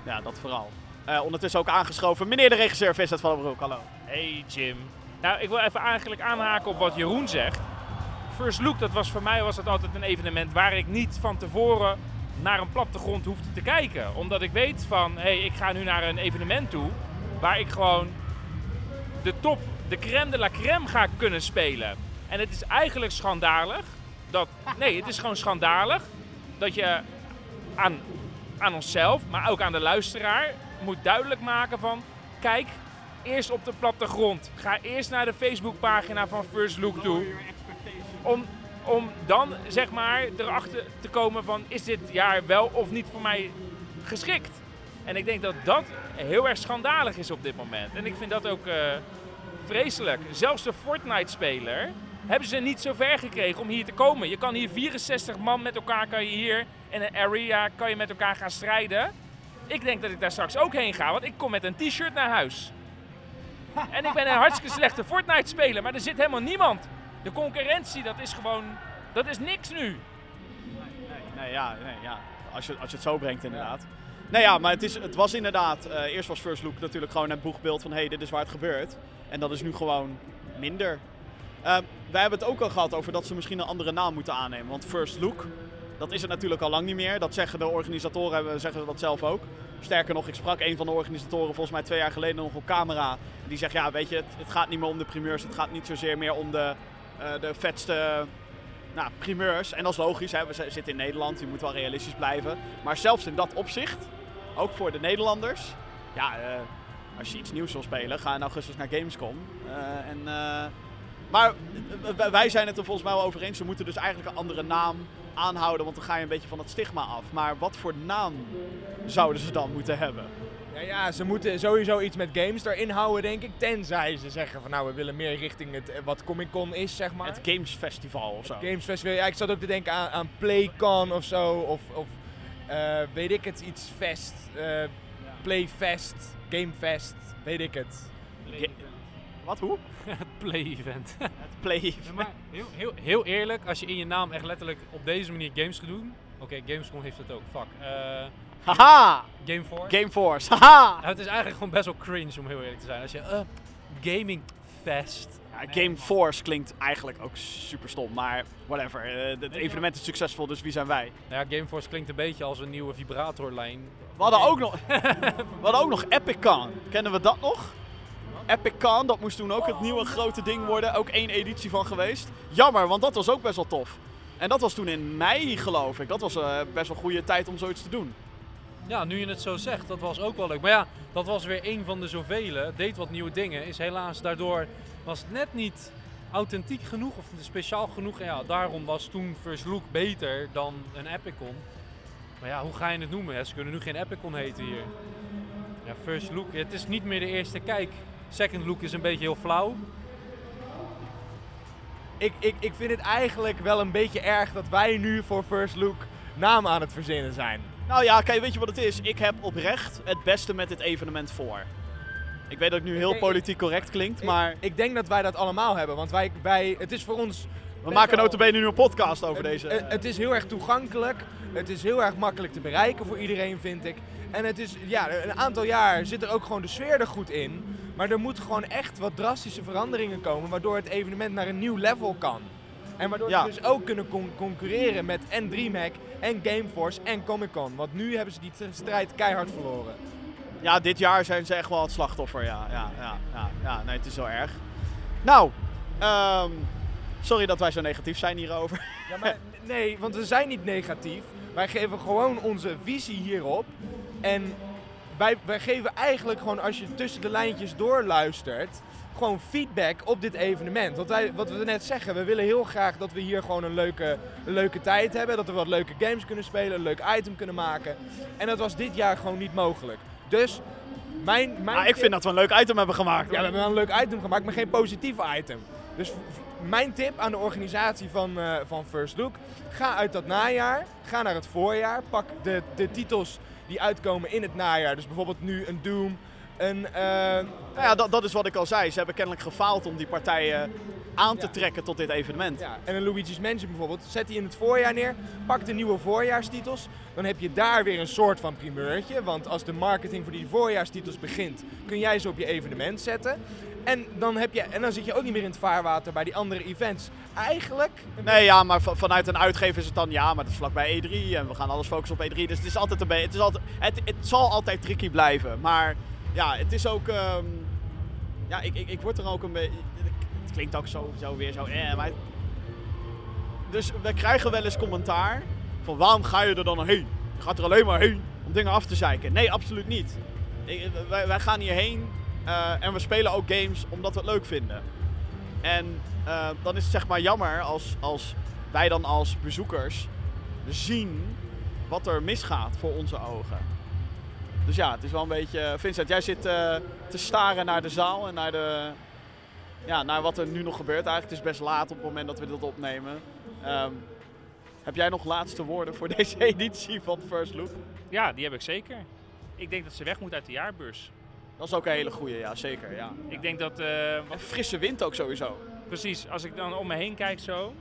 Ja, dat vooral. Eh, ondertussen ook aangeschoven, meneer de regisseur Vincent van den Broek, hallo. Hey Jim. Nou, ik wil even eigenlijk aanhaken op wat Jeroen zegt. First Look, dat was voor mij was dat altijd een evenement waar ik niet van tevoren naar een plattegrond hoefde te kijken. Omdat ik weet van, hé, hey, ik ga nu naar een evenement toe waar ik gewoon de top, de crème de la crème ga kunnen spelen. En het is eigenlijk schandalig dat, nee, het is gewoon schandalig dat je aan, aan onszelf, maar ook aan de luisteraar moet duidelijk maken van, kijk, eerst op de plattegrond. Ga eerst naar de Facebookpagina van First Look toe. Om, om dan zeg maar erachter te komen van is dit jaar wel of niet voor mij geschikt. En ik denk dat dat heel erg schandalig is op dit moment. En ik vind dat ook eh, vreselijk. Zelfs de Fortnite-speler hebben ze niet zo ver gekregen om hier te komen. Je kan hier 64 man met elkaar kan je hier in een area kan je met elkaar gaan strijden. Ik denk dat ik daar straks ook heen ga, want ik kom met een t-shirt naar huis. En ik ben een hartstikke slechte Fortnite-speler, maar er zit helemaal niemand. De concurrentie, dat is gewoon... Dat is niks nu. Nee, nee, ja, nee, ja. Als, je, als je het zo brengt inderdaad. Nee ja, maar het, is, het was inderdaad, eh, eerst was First Look natuurlijk gewoon het boegbeeld van hé, hey, dit is waar het gebeurt. En dat is nu gewoon minder. Eh, wij hebben het ook al gehad over dat ze misschien een andere naam moeten aannemen. Want First Look, dat is het natuurlijk al lang niet meer. Dat zeggen de organisatoren, zeggen dat zelf ook. Sterker nog, ik sprak een van de organisatoren volgens mij twee jaar geleden nog op camera. Die zegt, ja weet je, het, het gaat niet meer om de primeurs. Het gaat niet zozeer meer om de, de vetste nou, primeurs. En dat is logisch, hè. we zitten in Nederland, je moet wel realistisch blijven. Maar zelfs in dat opzicht, ook voor de Nederlanders, ja, eh, als je iets nieuws wil spelen, ga in augustus naar Gamescom. Eh, en, eh, maar eh, wij- wij zijn het er volgens mij wel over eens, ze moeten dus eigenlijk een andere naam aanhouden, want dan ga je een beetje van het stigma af. Maar wat voor naam zouden ze dan moeten hebben? Ja, ja, ze moeten sowieso iets met games erin houden, denk ik. Tenzij ze zeggen van nou, we willen meer richting het, eh, wat Comic Con is, zeg maar. Het Games Festival of zo. Games Festival. Ja, ik zat ook te denken aan, aan PlayCon of zo. Of, of eh, weet ik het, iets Fest. eh Playfest, Gamefest, weet ik het. Ga- Wat, hoe? Het play-event. Het Play. Ja, maar heel, heel, heel eerlijk, als je in je naam echt letterlijk op deze manier games gaat doen. Oké, Gamescom heeft het ook. Fuck. Eh Haha! Gameforce. Gameforce, haha! Ja, het is eigenlijk gewoon best wel cringe om heel eerlijk te zijn. Als je eh, Gaming Fest. Ja, Game Force klinkt eigenlijk ook super stom, maar whatever. Eh, het evenement is succesvol, dus wie zijn wij? Nou ja, Gameforce klinkt een beetje als een nieuwe vibratorlijn. We hadden ook nog, we hadden ook nog EpicCon. Kennen we dat nog? EpicCon, dat moest toen ook het nieuwe grote ding worden. Ook één editie van geweest. Jammer, want dat was ook best wel tof. En dat was toen in mei, geloof ik. Dat was eh, best wel een goede tijd om zoiets te doen. Ja, nu je het zo zegt, dat was ook wel leuk. Maar ja, dat was weer een van de zoveel. Deed wat nieuwe dingen. Is helaas daardoor was het net niet authentiek genoeg of speciaal genoeg. En ja, daarom was toen First Look beter dan een Epicon. Maar ja, hoe ga je het noemen? Ze kunnen nu geen Epicon heten hier. Ja, First Look, het is niet meer de eerste kijk. Second Look is een beetje heel flauw. Ik, ik, ik vind het eigenlijk wel een beetje erg dat wij nu voor First Look naam aan het verzinnen zijn. Nou ja, kijk, weet je wat het is? Ik heb oprecht het beste met dit evenement voor. Ik weet dat het nu heel politiek correct klinkt, maar Ik, ik denk dat wij dat allemaal hebben, want wij, wij, het is voor ons... we maken notabene nu een podcast over deze. Het, het is heel erg toegankelijk. Het is heel erg makkelijk te bereiken voor iedereen, vind ik. En het is, ja, een aantal jaar zit er ook gewoon de sfeer er goed in. Maar er moeten gewoon echt wat drastische veranderingen komen, waardoor het evenement naar een nieuw level kan. En waardoor Ja. ze dus ook kunnen con- concurreren met en DreamHack en Gameforce en Comic Con. Want nu hebben ze die strijd keihard verloren. Ja, dit jaar zijn ze echt wel het slachtoffer, ja. Ja, ja, ja, ja nee, het is zo erg. Nou, ehm, sorry dat wij zo negatief zijn hierover. Ja, maar nee, want we zijn niet negatief. Wij geven gewoon onze visie hierop. En wij, wij geven eigenlijk gewoon, als je tussen de lijntjes doorluistert, gewoon feedback op dit evenement. Want wij, wat we net zeggen, we willen heel graag dat we hier gewoon een leuke, een leuke tijd hebben. Dat we wat leuke games kunnen spelen, een leuk item kunnen maken. En dat was dit jaar gewoon niet mogelijk. Dus Mijn, mijn Ah, ik vind dat we een leuk item hebben gemaakt. Ja, we hebben wel een leuk item gemaakt, maar geen positief item. Dus mijn tip aan de organisatie van, eh, van First Look: ga uit dat najaar, ga naar het voorjaar, pak de, de titels die uitkomen in het najaar. Dus bijvoorbeeld nu een Doom, een. eh, Nou ja, dat, dat is wat ik al zei. Ze hebben kennelijk gefaald om die partijen aan te Ja. trekken tot dit evenement. ja, en een Luigi's Mansion bijvoorbeeld. Zet die in het voorjaar neer, pak de nieuwe voorjaarstitels. Dan heb je daar weer een soort van primeurtje. Want als de marketing voor die voorjaarstitels begint, kun jij ze op je evenement zetten. En dan, heb je, en dan zit je ook niet meer in het vaarwater bij die andere events. Eigenlijk Nee, ja, maar va- vanuit een uitgever is het dan ja, maar dat is vlakbij E3 en we gaan alles focussen op E3. Dus het is altijd een beetje, het, is altijd, het, het zal altijd tricky blijven. Maar ja, het is ook, ehm, ja, ik, ik, ik word er ook een beetje, het klinkt ook zo, zo weer zo, eh, maar... Dus we krijgen wel eens commentaar van waarom ga je er dan heen? Je gaat er alleen maar heen om dingen af te zeiken. Nee, absoluut niet. Wij, wij gaan hierheen eh, en we spelen ook games omdat we het leuk vinden. En eh, dan is het zeg maar jammer als, als wij dan als bezoekers zien wat er misgaat voor onze ogen. Dus ja, het is wel een beetje... Vincent, jij zit eh, te staren naar de zaal en naar, de, ja, naar wat er nu nog gebeurt. Eigenlijk het is best laat op het moment dat we dit opnemen. Ehm, heb jij nog laatste woorden voor deze editie van First Look? Ja, die heb ik zeker. Ik denk dat ze weg moet uit de jaarbeurs. Dat is ook een hele goeie, ja zeker. Ja. Ik denk dat, eh, En frisse wind ook sowieso. precies, als ik dan om me heen kijk zo...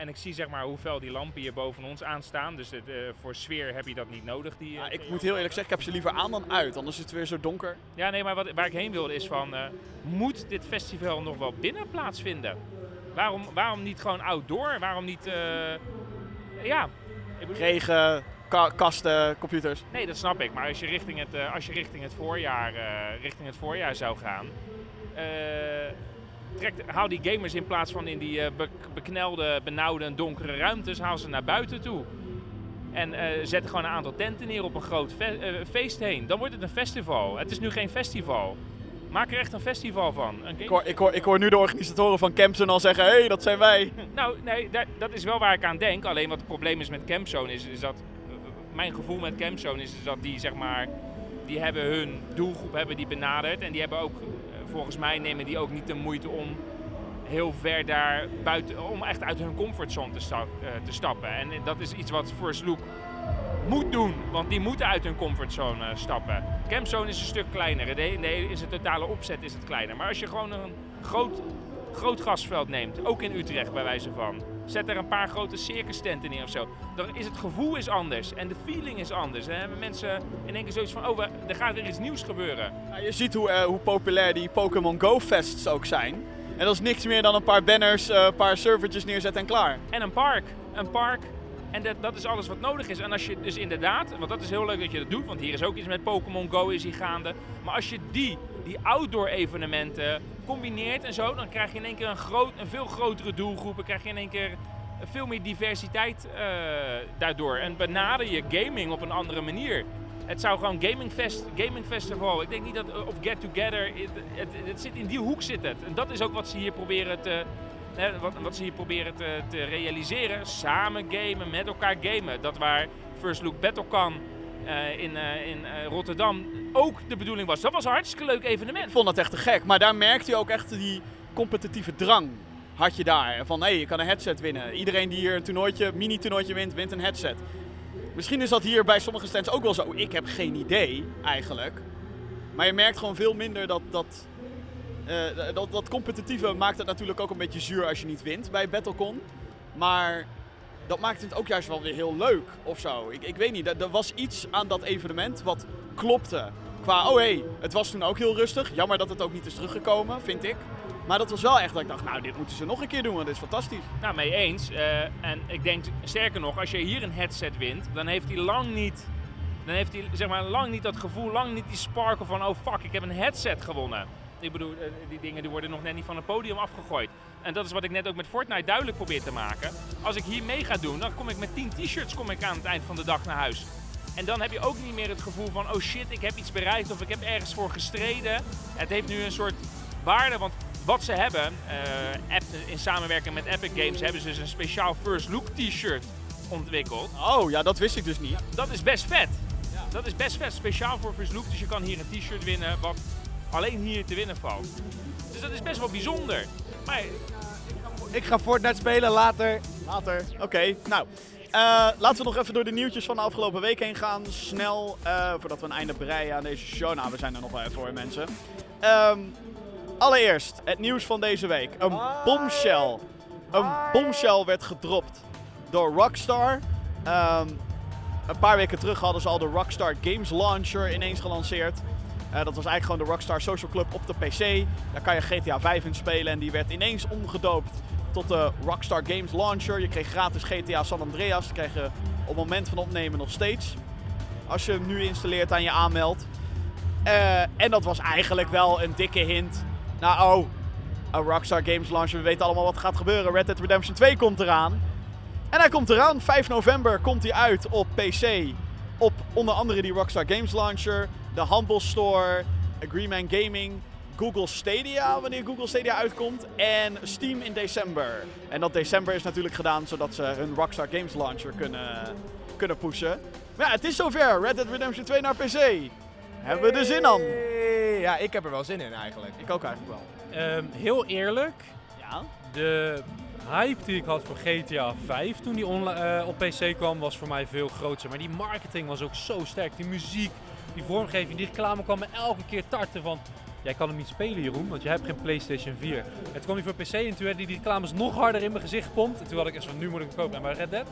En ik zie zeg maar hoe fel die lampen hier boven ons aanstaan. Dus het, eh, voor sfeer heb je dat niet nodig. Die, eh, Ja, ik moet heel eerlijk zeggen, ik heb ze liever aan dan uit. Anders is het weer zo donker. Ja, nee, maar wat, waar ik heen wilde is van... eh, moet dit festival nog wel binnen plaatsvinden? Waarom, waarom niet gewoon outdoor? Waarom niet... ja, Regen, ka- kasten, computers. Nee, dat snap ik. Maar als je richting het, als je richting het, voorjaar, richting het voorjaar zou gaan, eh, trek, haal die gamers in plaats van in die eh, be- beknelde, benauwde en donkere ruimtes, haal ze naar buiten toe. En eh, zet gewoon een aantal tenten neer op een groot eh, feest heen. Dan wordt het een festival. Het is nu geen festival. Maak er echt een festival van. Een Ik hoor, ik, hoor, ik hoor nu de organisatoren van Campson al zeggen, hé, hey, dat zijn wij. Nou, nee, dat is wel waar ik aan denk. Alleen wat het probleem is met Campzone is, is dat... Mijn gevoel met Campzone is, is dat die, zeg maar... Die hebben hun doelgroep hebben die benaderd. En die hebben ook, volgens mij nemen die ook niet de moeite om heel ver daar buiten... Om echt uit hun comfortzone te, eh, te stappen. En dat is iets wat First Look moet doen. Want die moeten uit hun comfortzone eh, stappen. Campzone is een stuk kleiner. In de, in totale opzet is het kleiner. Maar als je gewoon een groot groot gasveld neemt, ook in Utrecht bij wijze van. Zet er een paar grote circus tenten neer of zo. Dan is het gevoel is anders en de feeling is anders. En dan hebben mensen in één keer zoiets van, oh, we- er gaat weer iets nieuws gebeuren. Ja, je ziet hoe, eh, hoe populair die Pokémon Go Fests ook zijn. En dat is niks meer dan een paar banners, eh, een paar servertjes neerzetten en klaar. En een park. Een park. En dat, dat is alles wat nodig is. En als je dus inderdaad, want dat is heel leuk dat je dat doet, want hier is ook iets met Pokémon Go is hier gaande. Maar als je die, die outdoor evenementen combineert en zo, dan krijg je in één keer een, groot, een veel grotere doelgroep. Dan krijg je in één keer veel meer diversiteit eh, daardoor. En benader je gaming op een andere manier. Het zou gewoon gaming, fest, gaming festival. Ik denk niet dat of get together. Het, het, zit in die hoek zit het. En dat is ook wat ze hier proberen te, hè, wat, wat ze hier proberen te, te realiseren. Samen gamen, met elkaar gamen. Dat waar First Look Battlecon eh in, eh, in eh, Rotterdam ook de bedoeling was. Dat was een hartstikke leuk Ik evenement. vond dat echt te gek. Maar daar merkte je ook echt die competitieve drang. Had je daar. Van hé, hey, je kan een headset winnen. Iedereen die hier een toernooitje, mini-toernooitje wint, wint een headset. Misschien is dat hier bij sommige stands ook wel zo. Ik heb geen idee eigenlijk. Maar je merkt gewoon veel minder dat. dat eh, dat, dat competitieve maakt het natuurlijk ook een beetje zuur als je niet wint bij Battlecon. Maar dat maakt het ook juist wel weer heel leuk of zo. Ik, ik weet niet, er, was iets aan dat evenement wat klopte. Qua, oh hé, hey, het was toen ook heel rustig. Jammer dat het ook niet is teruggekomen, vind ik. Maar dat was wel echt dat ik dacht, nou dit moeten ze nog een keer doen, want dit is fantastisch. Nou, mee eens. Eh, en ik denk, sterker nog, als je hier een headset wint, dan heeft hij lang niet... Dan heeft hij zeg maar, lang niet dat gevoel, lang niet die sparkle van... Oh fuck, ik heb een headset gewonnen. Ik bedoel, eh, die dingen die worden nog net niet van het podium afgegooid. En dat is wat ik net ook met Fortnite duidelijk probeer te maken. Als ik hier mee ga doen, dan kom ik met 10 t-shirts kom ik aan het eind van de dag naar huis. En dan heb je ook niet meer het gevoel van, oh shit, ik heb iets bereikt of ik heb ergens voor gestreden. Het heeft nu een soort waarde, want wat ze hebben, eh, app- in samenwerking met Epic Games, hebben ze dus een speciaal First Look t-shirt ontwikkeld. Oh ja, dat wist ik dus niet. Dat is best vet. dat is best vet speciaal voor Versloek. Dus je kan hier een t-shirt winnen wat alleen hier te winnen valt. Dus dat is best wel bijzonder. Maar Ik ga Fortnite spelen later. Later. Oké, nou. eh, laten we nog even door de nieuwtjes van de afgelopen week heen gaan. Snel, eh, voordat we een einde breien aan deze show. Nou, we zijn er nog wel even voor, mensen. Ehm, allereerst, het nieuws van deze week. Een bombshell. Een bombshell werd gedropt door Rockstar. Ehm, een paar weken terug hadden ze al de Rockstar Games Launcher ineens gelanceerd. Eh, dat was eigenlijk gewoon de Rockstar Social Club op de PC. Daar kan je GTA 5 in spelen en die werd ineens omgedoopt tot de Rockstar Games Launcher. Je kreeg gratis GTA San Andreas. Dat krijg je op het moment van opnemen nog steeds. Als je hem nu installeert en je aanmeldt. Eh, en dat was eigenlijk wel een dikke hint. Nou, oh, een Rockstar Games Launcher. We weten allemaal wat gaat gebeuren. Red Dead Redemption 2 komt eraan. En hij komt eraan. 5 november komt hij uit op PC. Op onder andere die Rockstar Games Launcher, de Humble Store, Agreeman Gaming, Google Stadia wanneer Google Stadia uitkomt en Steam in december. En dat december is natuurlijk gedaan zodat ze hun Rockstar Games Launcher kunnen, kunnen pushen. Maar ja, het is zover. Red Dead Redemption 2 naar PC. Hebben we er zin aan? Ja, ik heb er wel zin in eigenlijk. Ik ook eigenlijk wel. Ehm, heel eerlijk, Ja. de hype die ik had voor GTA 5 toen die eh, op PC kwam, was voor mij veel groter. Maar die marketing was ook zo sterk. Die muziek, die vormgeving, die reclame kwam me elke keer tarten van... Jij kan hem niet spelen, Jeroen, want je hebt geen PlayStation 4. En toen kwam hij voor PC en toen werden die reclames nog harder in mijn gezicht gepompt. En toen had ik echt van, nu moet ik hem kopen. En bij Red Dead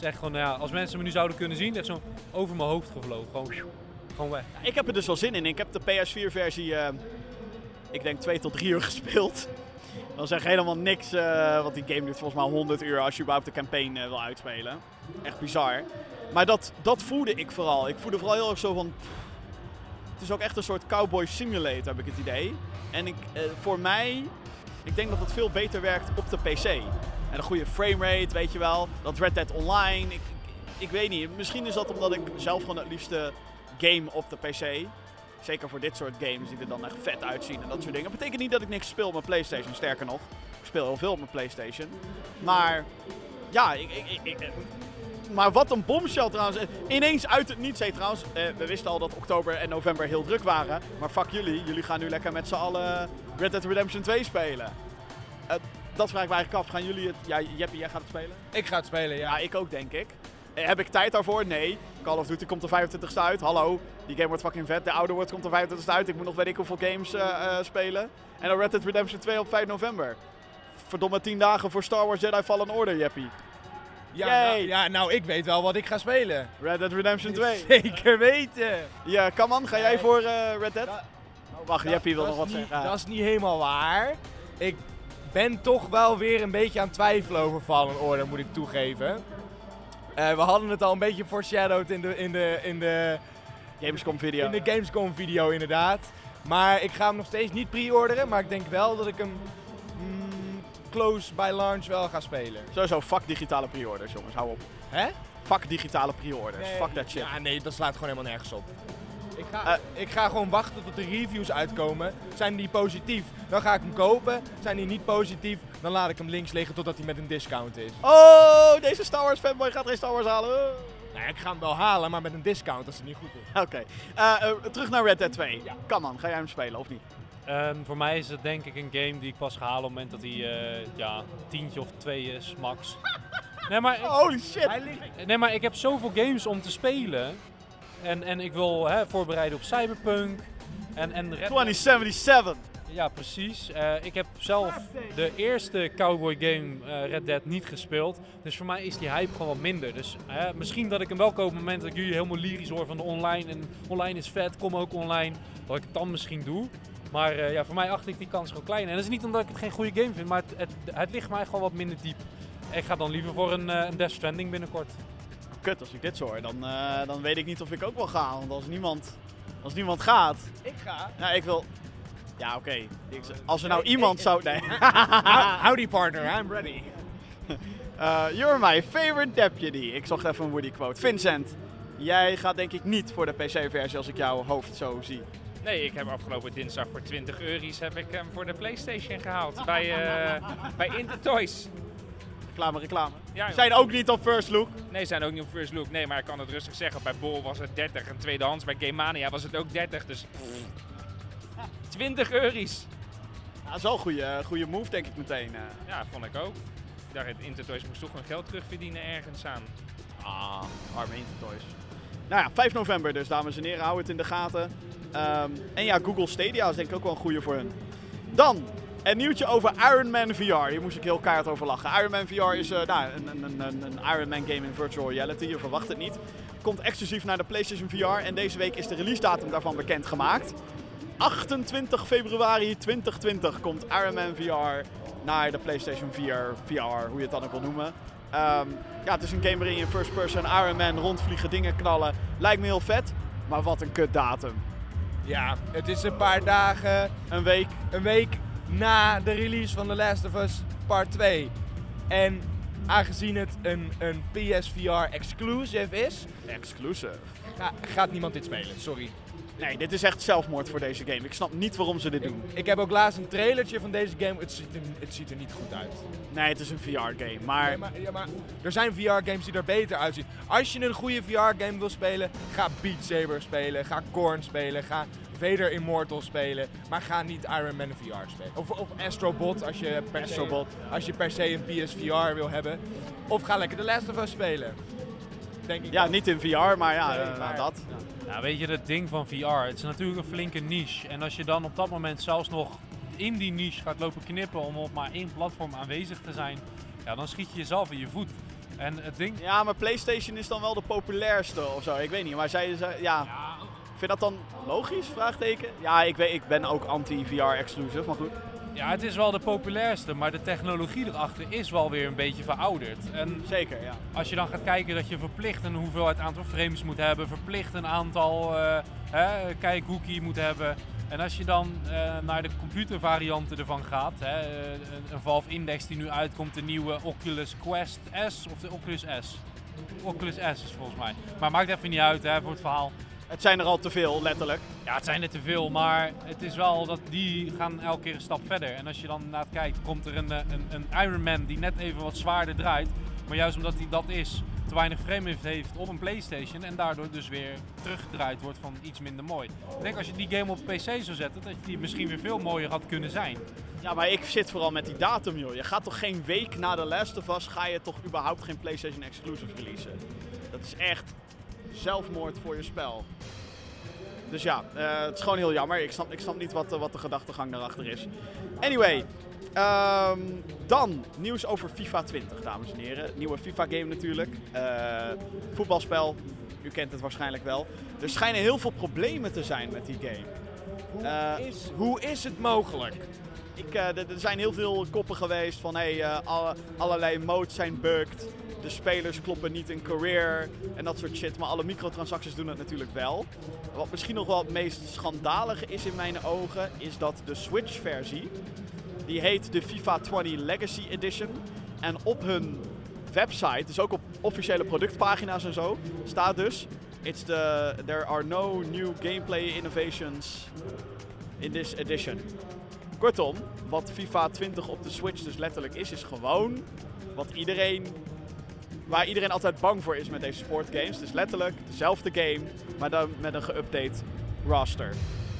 is gewoon, nou ja, als mensen me nu zouden kunnen zien, echt zo over mijn hoofd gevlogen. Gewoon, gewoon weg. Ik heb er dus wel zin in. Ik heb de PS4-versie, eh, ik denk 2 tot 3 uur gespeeld. Dat is echt helemaal niks, eh, want die game duurt volgens mij 100 uur als je überhaupt de campaign eh, wil uitspelen. Echt bizar. Maar dat, dat voelde ik vooral. Ik voelde vooral heel erg zo van... Het is ook echt een soort cowboy simulator, heb ik het idee. En ik, eh, voor mij, ik denk dat het veel beter werkt op de PC. En een goede framerate, weet je wel. Dat Red Dead Online, ik, ik, ik weet niet. Misschien is dat omdat ik zelf gewoon het liefste game op de PC. Zeker voor dit soort games die er dan echt vet uitzien en dat soort dingen. Dat betekent niet dat ik niks speel op mijn PlayStation. Sterker nog, ik speel heel veel op mijn PlayStation. Maar ja, ik, ik, ik, ik- maar wat een bombshell trouwens. Eh, Ineens uit het niets. Hey, trouwens, eh, we wisten al dat oktober en november heel druk waren. Maar fuck jullie. Jullie gaan nu lekker met z'n allen Red Dead Redemption 2 spelen. Eh, dat vraag ik me eigenlijk af. Gaan jullie het... Ja, Jeppie, jij gaat het spelen? Ik ga het spelen, ja. Ja, ik ook denk ik. Heb ik tijd daarvoor? Nee. Call of Duty komt er 25ste uit. Hallo. Die game wordt fucking vet. De oude wordt komt er 25ste uit. Ik moet nog weet ik hoeveel games eh, eh, spelen. En dan Red Dead Redemption 2 op 5 november. Verdomme 10 dagen voor Star Wars Jedi Fallen Order, Jeppie. Ja, nou, ja, nou, ik weet wel wat ik ga spelen. Red Dead Redemption 2. Zeker weten. Ja, Kaman, ga jij voor eh, Red Dead? Oh, wacht, Jeppie wil nog wat niet- zeggen. Dat is niet helemaal waar. Ik ben toch wel weer een beetje aan het twijfelen over Fallen Order, moet ik toegeven. Eh, we hadden het al een beetje foreshadowed in de, in de, in de, Gamescom video. in de Gamescom video inderdaad. Maar ik ga hem nog steeds niet pre-orderen, maar ik denk wel dat ik hem mm, close by launch wel ga spelen. Sowieso, fuck digitale pre-orders, jongens. Hou op. Hè? Fuck digitale pre-orders. Nee, Fuck that shit. Ja, nee, dat slaat gewoon helemaal nergens op. Ik ga, Eh. ik ga gewoon wachten tot de reviews uitkomen. Zijn die positief, dan ga ik hem kopen. Zijn die niet positief, dan laat ik hem links liggen totdat hij met een discount is. Oh, deze Star Wars fanboy gaat geen Star Wars halen. Nou, ik ga hem wel halen, maar met een discount als het niet goed is. Oké. Eh, eh, terug naar Red Dead 2. Kan man, ga jij hem spelen of niet? Ehm, voor mij is het denk ik een game die ik pas ga halen op het moment dat hij eh, ja, tientje of twee is, max. Nee maar, ik, Holy shit. Nee, maar ik heb zoveel games om te spelen. En, en ik wil hè, voorbereiden op Cyberpunk. En, en Red- 2077. Ja, precies. Eh, ik heb zelf de eerste cowboy game eh, Red Dead niet gespeeld. Dus voor mij is die hype gewoon wat minder. Dus misschien dat ik hem wel koop op het moment dat ik jullie helemaal lyrisch hoor van de online. En online is vet, kom ook online. Dat ik het dan misschien doe. Maar eh, ja, voor mij acht ik die kans gewoon klein. En dat is niet omdat ik het geen goede game vind, maar het, het, het ligt mij gewoon wat minder diep. Ik ga dan liever voor een, een Death Stranding binnenkort. Kut, als ik dit zo hoor, dan, eh, dan weet ik niet of ik ook wel ga. Want als niemand, als niemand gaat... Ik ga. Nou, ik wil... Ja, oké. Als er nou iemand zou... Nee. Howdy partner, I'm ready. Eh, you're my favorite deputy. Ik zocht even een Woody quote. Vincent, jij gaat denk ik niet voor de PC-versie als ik jouw hoofd zo zie. Nee, ik heb afgelopen dinsdag voor 20 euro's heb ik hem voor de PlayStation gehaald. bij, eh bij Intertoys. Reclame, reclame. Ja, Zijn ook niet op first look. Nee, zijn ook niet op first look. Nee, maar ik kan het rustig zeggen. Bij Bol was het 30 en tweedehands. Bij Game Mania was het ook 30. Dus 20 euro's. Ja, dat is wel een goede, goede move, denk ik meteen. eh. Ja, vond ik ook. Ik dacht, Intertoys moest toch gewoon geld terugverdienen ergens aan. Ah, arme Intertoys. Nou ja, 5 november dus, dames en heren. Hou het in de gaten. Ehm, en ja, Google Stadia is denk ik ook wel een goede voor hun. Dan, een nieuwtje over Iron Man VR. Hier moest ik heel keihard over lachen. Iron Man VR is eh, nou, een, een, een, een Iron Man game in virtual reality. Je verwacht het niet. Komt exclusief naar de PlayStation VR. En deze week is de release datum daarvan bekendgemaakt. 28 februari 2020 komt Iron Man VR naar de PlayStation 4 VR, hoe je het dan ook wil noemen. Ehm, ja, het is een game waarin je first person Iron Man rondvliegen, dingen knallen. Lijkt me heel vet, maar wat een kut datum. Ja, het is een paar dagen, Een week. een week na de release van The Last of Us Part 2. En aangezien het een, een PSVR exclusive is, Exclusive. ga- gaat niemand dit spelen. Sorry. Nee, dit is echt zelfmoord voor deze game. Ik snap niet waarom ze dit doen. Ik heb ook laatst een trailertje van deze game. Het ziet er, het ziet er niet goed uit. Nee, het is een VR-game. Maar Nee, maar, ja, maar er zijn VR-games die er beter uitzien. Als je een goede VR-game wil spelen, ga Beat Saber spelen, ga Korn spelen, ga Vader Immortal spelen, maar ga niet Iron Man VR spelen. Of, of Astrobot als je, per se, Astrobot. als je per se een PSVR wil hebben. Of ga lekker The Last of Us spelen. Denk ik ja, niet in VR, maar ja, Nee, eh, maar- dat. Ja, weet je, het ding van VR, het is natuurlijk een flinke niche. En als je dan op dat moment zelfs nog in die niche gaat lopen knippen om op maar één platform aanwezig te zijn, ja, dan schiet je jezelf in je voet. En het ding... Ja, maar PlayStation is dan wel de populairste of zo. Ik weet niet, maar zij, zij ja. Vind je dat dan logisch? Vraagteken. Ja, ik, weet, ik ben ook anti-VR exclusive, maar goed. Ja, het is wel de populairste, maar de technologie erachter is wel weer een beetje verouderd. En Zeker, ja. als je dan gaat kijken dat je verplicht een hoeveelheid aantal frames moet hebben, verplicht een aantal hè, kijkhoekie moet hebben. En als je dan eh, naar de computervarianten ervan gaat, hè, eh, een, een Valve Index die nu uitkomt, de nieuwe Oculus Quest S of de Oculus S. Oculus S is volgens mij. Maar maakt even niet uit hè, voor het verhaal. Het zijn er al te veel, letterlijk. Ja, het zijn er te veel, maar het is wel dat die gaan elke keer een stap verder. En als je dan naar kijkt, komt er een, eh, een, een Iron Man die net even wat zwaarder draait. Maar juist omdat hij dat is, te weinig frame heeft op een Playstation. En daardoor dus weer teruggedraaid wordt van iets minder mooi. Ik denk als je die game op PC zou zetten, dat die misschien weer veel mooier had kunnen zijn. Ja, maar ik zit vooral met die datum, joh. Je gaat toch geen week na de Last of Us, ga je toch überhaupt geen PlayStation exclusive releasen? Dat is echt zelfmoord voor je spel. Dus ja, eh, het is gewoon heel jammer. Ik snap, ik snap niet wat, eh, wat de gedachtegang daarachter is. Anyway, ehm, dan nieuws over FIFA 20, dames en heren. Nieuwe FIFA-game natuurlijk. Eh, voetbalspel, u kent het waarschijnlijk wel. Er schijnen heel veel problemen te zijn met die game. Hoe, is, hoe is het mogelijk? Ik, eh, er zijn heel veel koppen geweest van hey, eh, alle, allerlei modes zijn bugged. De spelers kloppen niet in career en dat soort shit. Maar alle microtransacties doen het natuurlijk wel. Wat misschien nog wel het meest schandalige is in mijn ogen, is dat de Switch-versie, die heet de FIFA 20 Legacy Edition. En op hun website, dus ook op officiële productpagina's en zo, staat dus: It's the, There are no new gameplay innovations in this edition. Kortom, wat FIFA 20 op de Switch dus letterlijk is, is gewoon wat iedereen. Waar iedereen altijd bang voor is met deze sportgames. Dus letterlijk dezelfde game, maar dan met een geüpdate roster.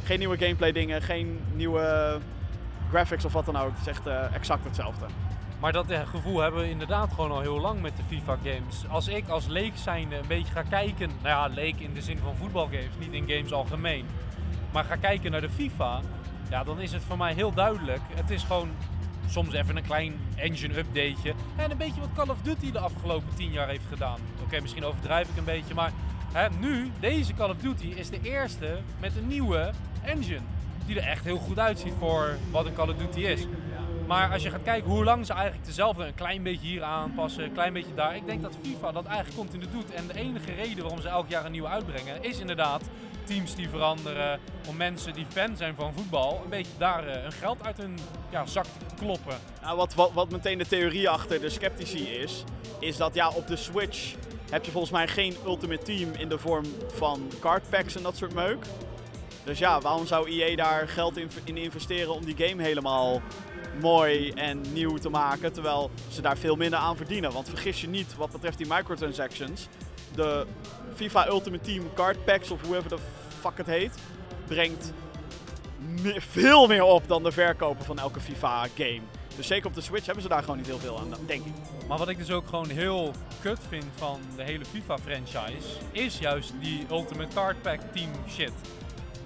Geen nieuwe gameplay dingen, geen nieuwe graphics of wat dan ook. Het is echt eh, exact hetzelfde. Maar dat eh, gevoel hebben we inderdaad gewoon al heel lang met de FIFA games. Als ik als leek zijnde een beetje ga kijken, nou ja, leek in de zin van voetbalgames, niet in games algemeen. Maar ga kijken naar de FIFA, ja, dan is het voor mij heel duidelijk. Het is gewoon soms even een klein engine updateje. En een beetje wat Call of Duty de afgelopen 10 jaar heeft gedaan. Oké, misschien overdrijf ik een beetje, maar hè, nu, deze Call of Duty is de eerste met een nieuwe engine. Die er echt heel goed uitziet voor wat een Call of Duty is. Maar als je gaat kijken hoe lang ze eigenlijk dezelfde een klein beetje hier aanpassen, een klein beetje daar. Ik denk dat FIFA dat eigenlijk continu doet. En de enige reden waarom ze elk jaar een nieuwe uitbrengen is inderdaad teams die veranderen. Om mensen die fan zijn van voetbal een beetje daar eh, hun geld uit hun ja, zak te kloppen. Nou, wat, wat, wat meteen de theorie achter de sceptici is, is dat ja, op de Switch heb je volgens mij geen Ultimate Team in de vorm van card packs en dat soort meuk. Dus ja, waarom zou EA daar geld in, in investeren om die game helemaal mooi en nieuw te maken, terwijl ze daar veel minder aan verdienen. Want vergis je niet, wat betreft die microtransactions, de FIFA Ultimate Team card packs of whoever de fuck het heet, brengt veel meer op dan de verkopen van elke FIFA game. Dus zeker op de Switch hebben ze daar gewoon niet heel veel aan, denk ik. Maar wat ik dus ook gewoon heel kut vind van de hele FIFA-franchise, is juist die Ultimate Card Pack Team shit.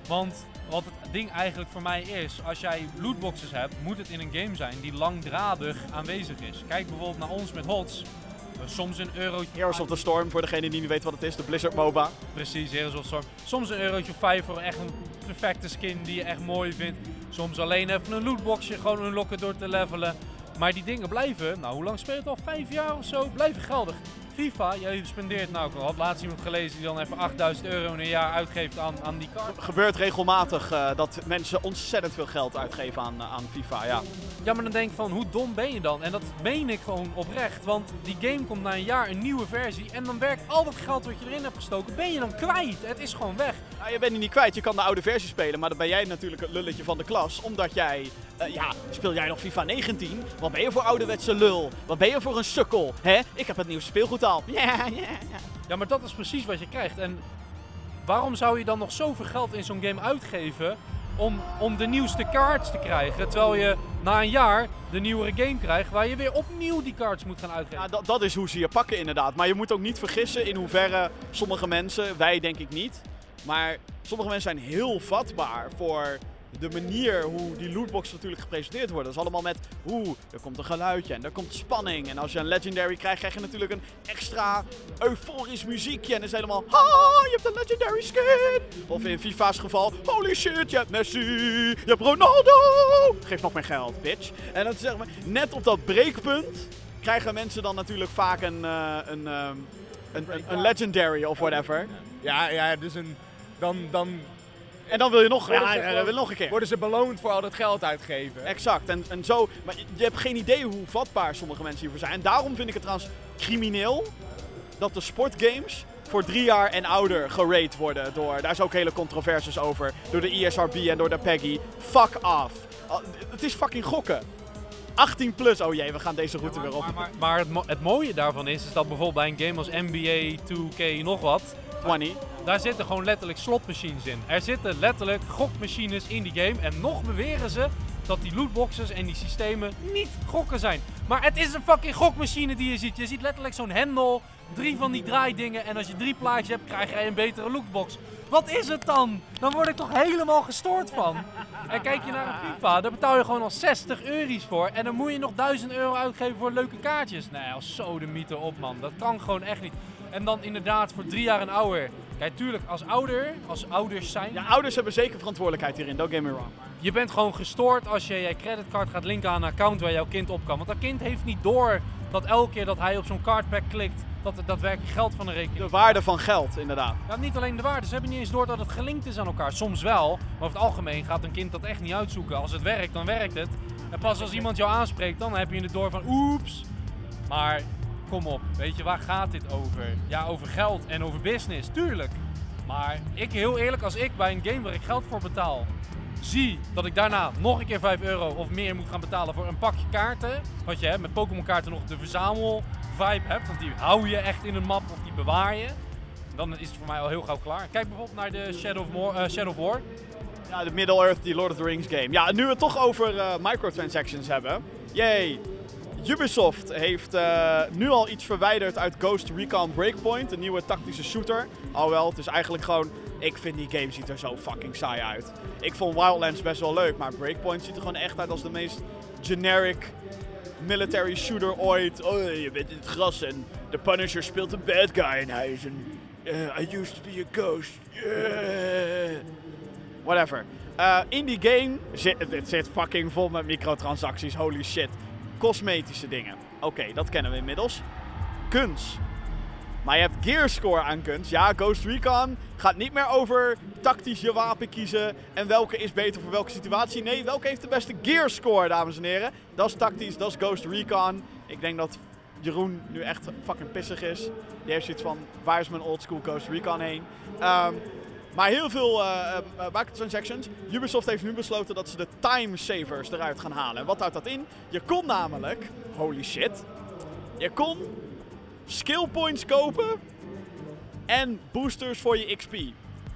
Want wat het ding eigenlijk voor mij is, als jij lootboxes hebt, moet het in een game zijn die langdradig aanwezig is. Kijk bijvoorbeeld naar ons met HOTS. Eh, Soms een eurotje. Heroes of the Storm, voor degene die niet weet wat het is, de Blizzard MOBA. Precies, Heroes of the Storm. Soms een eurotje of vijf voor echt een perfecte skin die je echt mooi vindt. Soms alleen even een lootboxje, gewoon unlocken door te levelen. Maar die dingen blijven, nou hoe lang speel je het al? Vijf jaar of zo? Blijven geldig. FIFA, jij spendeert, nou ik had laatst iemand gelezen die dan even 8000 euro in een jaar uitgeeft aan, aan die kaart. gebeurt regelmatig eh, dat mensen ontzettend veel geld uitgeven aan, eh, aan FIFA. Ja. Ja, maar dan denk ik van, hoe dom ben je dan? En dat meen ik gewoon oprecht, want die game komt na een jaar een nieuwe versie en dan werkt al dat geld wat je erin hebt gestoken, ben je dan kwijt. Het is gewoon weg. Nou, je bent die niet kwijt, je kan de oude versie spelen, maar dan ben jij natuurlijk het lulletje van de klas. Omdat jij, eh, ja, speel jij nog FIFA 19? Wat ben je voor ouderwetse lul? Wat ben je voor een sukkel? Hè? Ik heb het nieuwste speelgoed al. Ja, ja, ja. Ja, maar dat is precies wat je krijgt. En waarom zou je dan nog zoveel geld in zo'n game uitgeven om, om de nieuwste cards te krijgen, terwijl je na een jaar de nieuwere game krijgt waar je weer opnieuw die cards moet gaan uitgeven? Ja, dat, dat is hoe ze je pakken inderdaad. Maar je moet ook niet vergissen in hoeverre sommige mensen, wij denk ik niet, maar sommige mensen zijn heel vatbaar voor de manier hoe die lootboxes natuurlijk gepresenteerd worden. Dat is allemaal met, oeh, er komt een geluidje en er komt spanning. En als je een legendary krijgt, krijg je natuurlijk een extra euforisch muziekje. En dan is helemaal, ha, je hebt een legendary skin. Of in FIFA's geval, holy shit, je hebt Messi, je hebt Ronaldo. Geef nog meer geld, bitch. En dat is zeg maar, net op dat breekpunt krijgen mensen dan natuurlijk vaak een, eh, een, ehm, een, een, een legendary of whatever. Ja, ja dus een, dan, dan En dan wil je nog, ja, ze gewoon- wil nog een keer. worden ze beloond voor al dat geld uitgeven. Exact. En, en zo, maar je- hebt geen idee hoe vatbaar sommige mensen hiervoor zijn. En daarom vind ik het trouwens crimineel dat de sportgames voor drie jaar en ouder gerate worden. Door, daar is ook hele controversies over. Door de E ESRB en door de PEGI. Fuck off. Het is fucking gokken. 18 plus. Oh jee, we gaan deze route weer op. Maar, maar, maar het, mo- het mooie daarvan is, is dat bijvoorbeeld bij een game als NBA 2K nog wat, 20. daar zitten gewoon letterlijk slotmachines in. Er zitten letterlijk gokmachines in die game en nog beweren ze dat die lootboxes en die systemen niet gokken zijn. Maar het is een fucking gokmachine die je ziet. Je ziet letterlijk zo'n hendel, drie van die draaidingen en als je drie plaatjes hebt, krijg je een betere lootbox. Wat is het dan? Dan word ik toch helemaal gestoord van. En kijk je naar een FIFA, daar betaal je gewoon al 60 euro's voor. En dan moet je nog 1000 euro uitgeven voor leuke kaartjes. Nee, als zo de mythe op man. Dat kan gewoon echt niet. En dan inderdaad voor drie jaar en ouder. Kijk, tuurlijk, als ouder, als ouders zijn, Ja, ouders hebben zeker verantwoordelijkheid hierin. Don't get me wrong. je bent gewoon gestoord als je je creditcard gaat linken aan een account waar jouw kind op kan. Want dat kind heeft niet door dat elke keer dat hij op zo'n cardpack klikt, dat het daadwerkelijk geld van de rekening De waarde van geld, inderdaad. ja, niet alleen de waarde, ze hebben niet eens door dat het gelinkt is aan elkaar. Soms wel, maar over het algemeen gaat een kind dat echt niet uitzoeken. Als het werkt, dan werkt het. En pas als iemand jou aanspreekt, dan heb je het door van oeps. Maar kom op, weet je, waar gaat dit over? Ja, over geld en over business, tuurlijk. Maar ik, heel eerlijk, als ik bij een game waar ik geld voor betaal, zie dat ik daarna nog een keer 5 euro of meer moet gaan betalen voor een pakje kaarten. Wat je hebt met Pokémon kaarten nog de verzamel vibe hebt, want die hou je echt in een map of die bewaar je. Dan is het voor mij al heel gauw klaar. Kijk bijvoorbeeld naar de Shadow of, War, eh, Shadow of War. Ja, de Middle-earth, die Lord of the Rings game. Ja, nu we het toch over eh, microtransactions hebben. Yay! Ubisoft heeft eh, nu al iets verwijderd uit Ghost Recon Breakpoint, een nieuwe tactische shooter. Alhoewel, het is eigenlijk gewoon... Ik vind die game ziet er zo fucking saai uit. Ik vond Wildlands best wel leuk, maar Breakpoint ziet er gewoon echt uit als de meest generic military shooter ooit. Oh, je bent in het gras en de Punisher speelt een bad guy en hij is een... eh, I used to be a ghost. Yeah. Whatever. Eh, in die game zit het zit fucking vol met microtransacties. Holy shit. Cosmetische dingen. Oké, dat kennen we inmiddels. Guns. Maar je hebt gearscore aan guns. Ja, Ghost Recon gaat niet meer over tactisch je wapen kiezen en welke is beter voor welke situatie. Nee, welke heeft de beste gearscore, dames en heren. Dat is tactisch, dat is Ghost Recon. Ik denk dat Jeroen nu echt fucking pissig is. Die heeft zoiets van, waar is mijn oldschool Ghost Recon heen? Ehm, Maar heel veel eh, eh, microtransactions. Ubisoft heeft nu besloten dat ze de time savers eruit gaan halen. En wat houdt dat in? Je kon namelijk, holy shit, je kon skill points kopen en boosters voor je XP.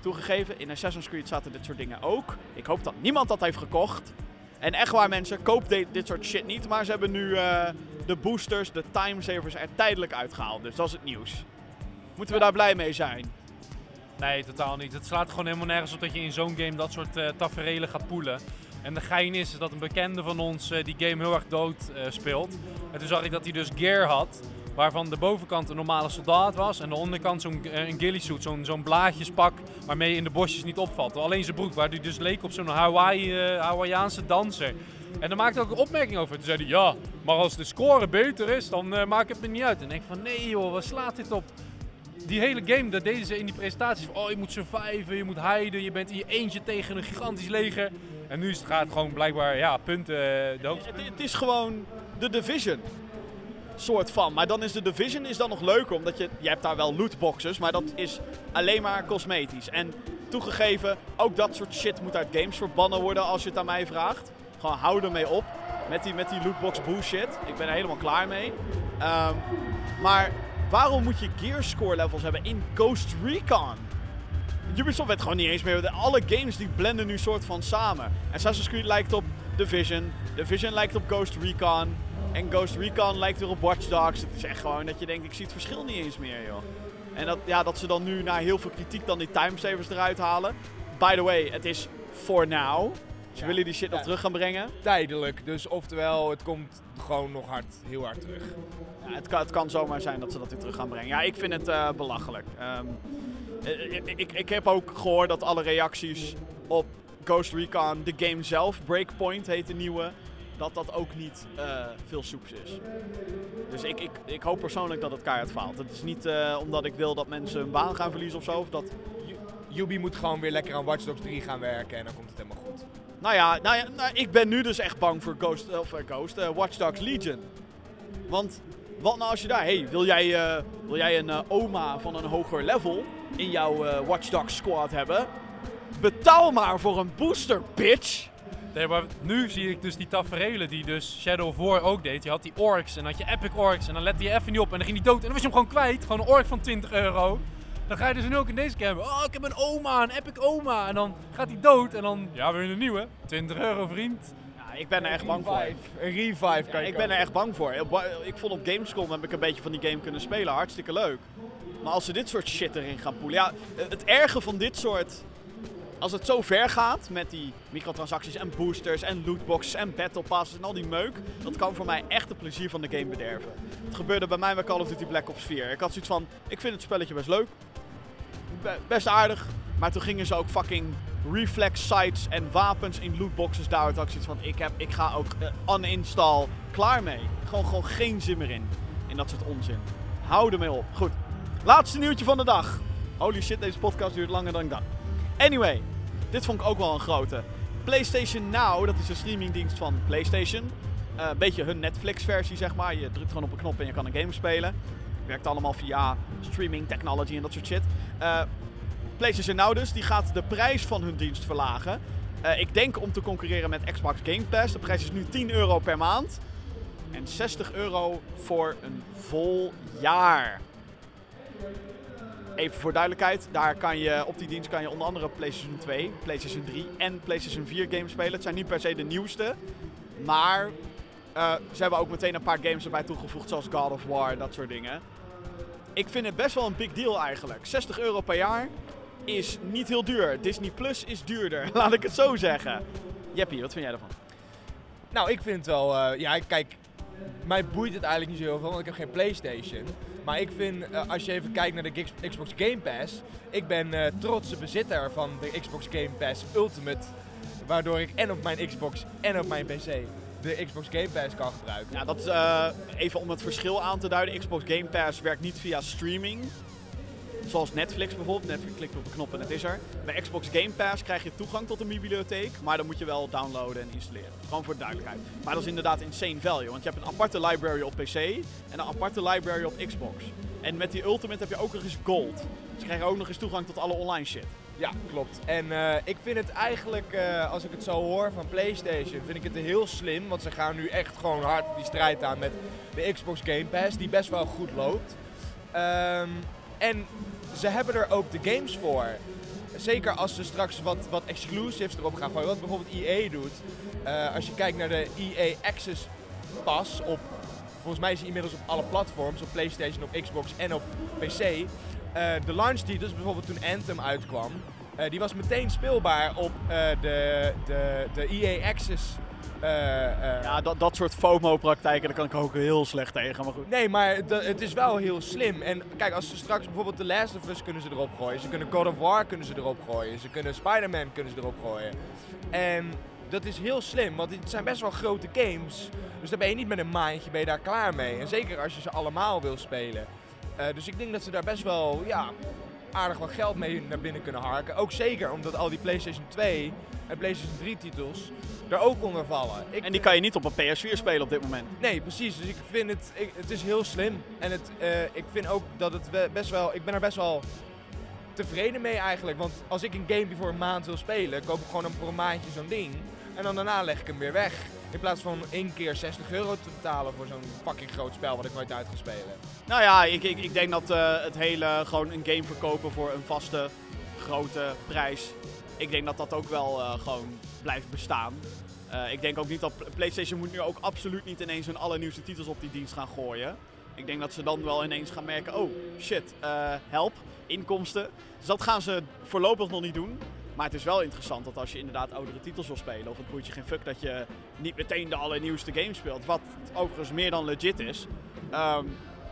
Toegegeven, in Assassin's Creed zaten dit soort dingen ook. Ik hoop dat niemand dat heeft gekocht. En echt waar mensen, koop dit, soort shit niet. Maar ze hebben nu eh, de boosters, de time savers er tijdelijk uitgehaald. Dus dat is het nieuws. Moeten we daar blij mee zijn? Nee, totaal niet. Het slaat gewoon helemaal nergens op dat je in zo'n game dat soort eh taferelen gaat poelen. En de gein is dat een bekende van ons eh, die game heel erg dood speelt. En toen zag ik dat hij dus gear had, waarvan de bovenkant een normale soldaat was en de onderkant zo'n eh, een ghillie suit, zo'n zo'n blaadjespak waarmee je in de bosjes niet opvalt. Alleen zijn broek, waar hij dus leek op zo'n Hawaii, eh, danser. En daar maakte ook een opmerking over. Toen zei hij, ja, maar als de score beter is, dan eh, maakt het me niet uit. En ik denk van, nee joh, waar slaat dit op? die hele game, dat deden ze in die presentaties. Oh, je moet surviven, je moet hiden, je bent in je eentje tegen een gigantisch leger. En nu is het gaat gewoon blijkbaar, ja, punten, de het is gewoon de Division. Soort van. Maar dan is de Division is dan nog leuker. Omdat je, je hebt daar wel lootboxes. Maar dat is alleen maar cosmetisch. En toegegeven, ook dat soort shit moet uit games verbannen worden als je het aan mij vraagt. Gewoon hou ermee op. Met die, met die lootbox bullshit. Ik ben er helemaal klaar mee. Ehm, maar waarom moet je gear score levels hebben in Ghost Recon? Ubisoft weet gewoon niet eens meer. Alle games die blenden nu soort van samen. Assassin's Creed lijkt op Division. Division lijkt op Ghost Recon. En Ghost Recon lijkt weer op Watch Dogs. Het is echt gewoon dat je denkt, ik zie het verschil niet eens meer, joh. En dat, ja, dat ze dan nu na heel veel kritiek dan die timesavers eruit halen. By the way, het is for now. Ze Ja. willen die shit nog terug gaan brengen. Tijdelijk, dus oftewel, het komt gewoon nog hard, heel hard terug. Ja, het, kan, het kan zomaar zijn dat ze dat weer terug gaan brengen. Ja, ik vind het eh, belachelijk. Ehm, eh, ik, ik, ik heb ook gehoord dat alle reacties op Ghost Recon, de game zelf, Breakpoint heet de nieuwe, dat dat ook niet eh, veel soeps is. Dus ik, ik, ik hoop persoonlijk dat het keihard faalt. Het is niet eh, omdat ik wil dat mensen hun baan gaan verliezen of zo. Of dat, Yubi moet gewoon weer lekker aan Watch Dogs 3 gaan werken en dan komt het helemaal goed. nou ja, nou ja nou, ik ben nu dus echt bang voor Ghost, of, eh, Ghost eh, Watch Dogs Legion. Want wat nou als je daar, hey, wil jij, eh, wil jij een eh, oma van een hoger level in jouw eh, Watch Dogs squad hebben? Betaal maar voor een booster, bitch! Nee, maar nu zie ik dus die taferelen die dus Shadow of War ook deed. Je had die orks en dan had je epic orks en dan lette je even niet op en dan ging die dood. En dan was je hem gewoon kwijt. Gewoon een ork van 20 euro. Dan ga je dus nu ook in deze game hebben. Oh, ik heb een oma, een epic oma. En dan gaat hij dood en dan, ja, weer een nieuwe. 20 euro, vriend. Ja, ik ben er echt bang voor. Revive. Een revive kan Ja, ik ben er echt bang voor. Ik vond op Gamescom heb ik een beetje van die game kunnen spelen. Hartstikke leuk. Maar als ze dit soort shit erin gaan poelen. Ja, het erge van dit soort. Als het zo ver gaat met die microtransacties en boosters en lootboxes en battle passes en al die meuk. Dat kan voor mij echt het plezier van de game bederven. Het gebeurde bij mij met Call of Duty Black Ops 4. Ik had zoiets van, ik vind het spelletje best leuk. Be- best aardig. Maar toen gingen ze ook fucking reflex sights en wapens in lootboxes daar. Had ik zoiets van, ik, heb, ik ga ook eh, uninstall. Klaar mee. Gewoon, gewoon geen zin meer in. In dat soort onzin. Hou ermee op. Goed. Laatste nieuwtje van de dag. Holy shit, deze podcast duurt langer dan ik dacht. Anyway, dit vond ik ook wel een grote. PlayStation Now, dat is de streamingdienst van PlayStation. Eh, een beetje hun Netflix-versie, zeg maar. Je drukt gewoon op een knop en je kan een game spelen. Werkt allemaal via streaming technology en dat soort shit. Eh, PlayStation Now dus, die gaat de prijs van hun dienst verlagen. Eh, ik denk om te concurreren met Xbox Game Pass. De prijs is nu 10 euro per maand. En 60 euro voor een vol jaar. Even voor duidelijkheid, daar kan je, op die dienst kan je onder andere PlayStation 2, PlayStation 3 en PlayStation 4 games spelen. Het zijn niet per se de nieuwste, maar eh, ze hebben ook meteen een paar games erbij toegevoegd, zoals God of War, dat soort dingen. Ik vind het best wel een big deal eigenlijk. 60 euro per jaar is niet heel duur. Disney Plus is duurder, laat ik het zo zeggen. Jeppie, wat vind jij ervan? Nou, ik vind wel, eh, ja, kijk, mij boeit het eigenlijk niet zo heel veel, want ik heb geen PlayStation. Maar ik vind, eh, als je even kijkt naar de Xbox Game Pass, ik ben eh trotse bezitter van de Xbox Game Pass Ultimate. Waardoor ik en op mijn Xbox en op mijn PC de Xbox Game Pass kan gebruiken. Ja, dat eh, even om het verschil aan te duiden. Xbox Game Pass werkt niet via streaming. Zoals Netflix bijvoorbeeld. Netflix klikt op een knop en het is er. Bij Xbox Game Pass krijg je toegang tot een bibliotheek. Maar dan moet je wel downloaden en installeren. Gewoon voor de duidelijkheid. Maar dat is inderdaad insane value. Want je hebt een aparte library op PC en een aparte library op Xbox. En met die Ultimate heb je ook nog eens gold. Dus je krijgt ook nog eens toegang tot alle online shit. Ja, klopt. En eh, ik vind het eigenlijk, eh, als ik het zo hoor van PlayStation, vind ik het heel slim. Want ze gaan nu echt gewoon hard die strijd aan met de Xbox Game Pass, die best wel goed loopt. Ehm, en ze hebben er ook de games voor. Zeker als ze straks wat, wat exclusives erop gaan gooien. Wat bijvoorbeeld EA doet. Eh, als je kijkt naar de EA Access Pass op... Volgens mij is die inmiddels op alle platforms. Op PlayStation, op Xbox en op PC. Eh, de launch titels, bijvoorbeeld toen Anthem uitkwam. eh, die was meteen speelbaar op de, de, de EA Access... eh, eh, Ja, dat, dat soort FOMO-praktijken, daar kan ik ook heel slecht tegen. Maar goed. Nee, maar het is wel heel slim. En kijk, als ze straks bijvoorbeeld The Last of Us kunnen ze erop gooien. Ze kunnen God of War kunnen ze erop gooien. Ze kunnen Spider-Man kunnen ze erop gooien. En dat is heel slim, want het zijn best wel grote games. Dus daar ben je niet met een maandje ben je daar klaar mee. En zeker als je ze allemaal wil spelen. Eh, dus ik denk dat ze daar best wel ja, aardig wat geld mee naar binnen kunnen harken. Ook zeker omdat al die PlayStation 2 en PlayStation 3 titels er ook onder vallen. Ik En die kan je niet op een PS4 spelen op dit moment. Nee, precies. Dus ik vind het, ik, het is heel slim. En het, eh, ik vind ook dat het best wel, ik ben er best wel tevreden mee eigenlijk. Want als ik een game die voor een maand wil spelen, koop ik gewoon een- voor een maandje zo'n ding. En dan daarna leg ik hem weer weg. In plaats van één keer 60 euro te betalen voor zo'n fucking groot spel wat ik nooit uit ga spelen. Nou ja, ik, ik, ik denk dat eh, het hele gewoon een game verkopen voor een vaste grote prijs. Ik denk dat dat ook wel eh, gewoon blijft bestaan. Eh, ik denk ook niet dat Pl- PlayStation moet nu ook absoluut niet ineens hun allernieuwste titels op die dienst gaan gooien. Ik denk dat ze dan wel ineens gaan merken, oh shit, help, inkomsten. Dus dat gaan ze voorlopig nog niet doen. Maar het is wel interessant dat als je inderdaad oudere titels wil spelen, of het boeit je geen fuck dat je niet meteen de allernieuwste game speelt. Wat overigens meer dan legit is. Ehm,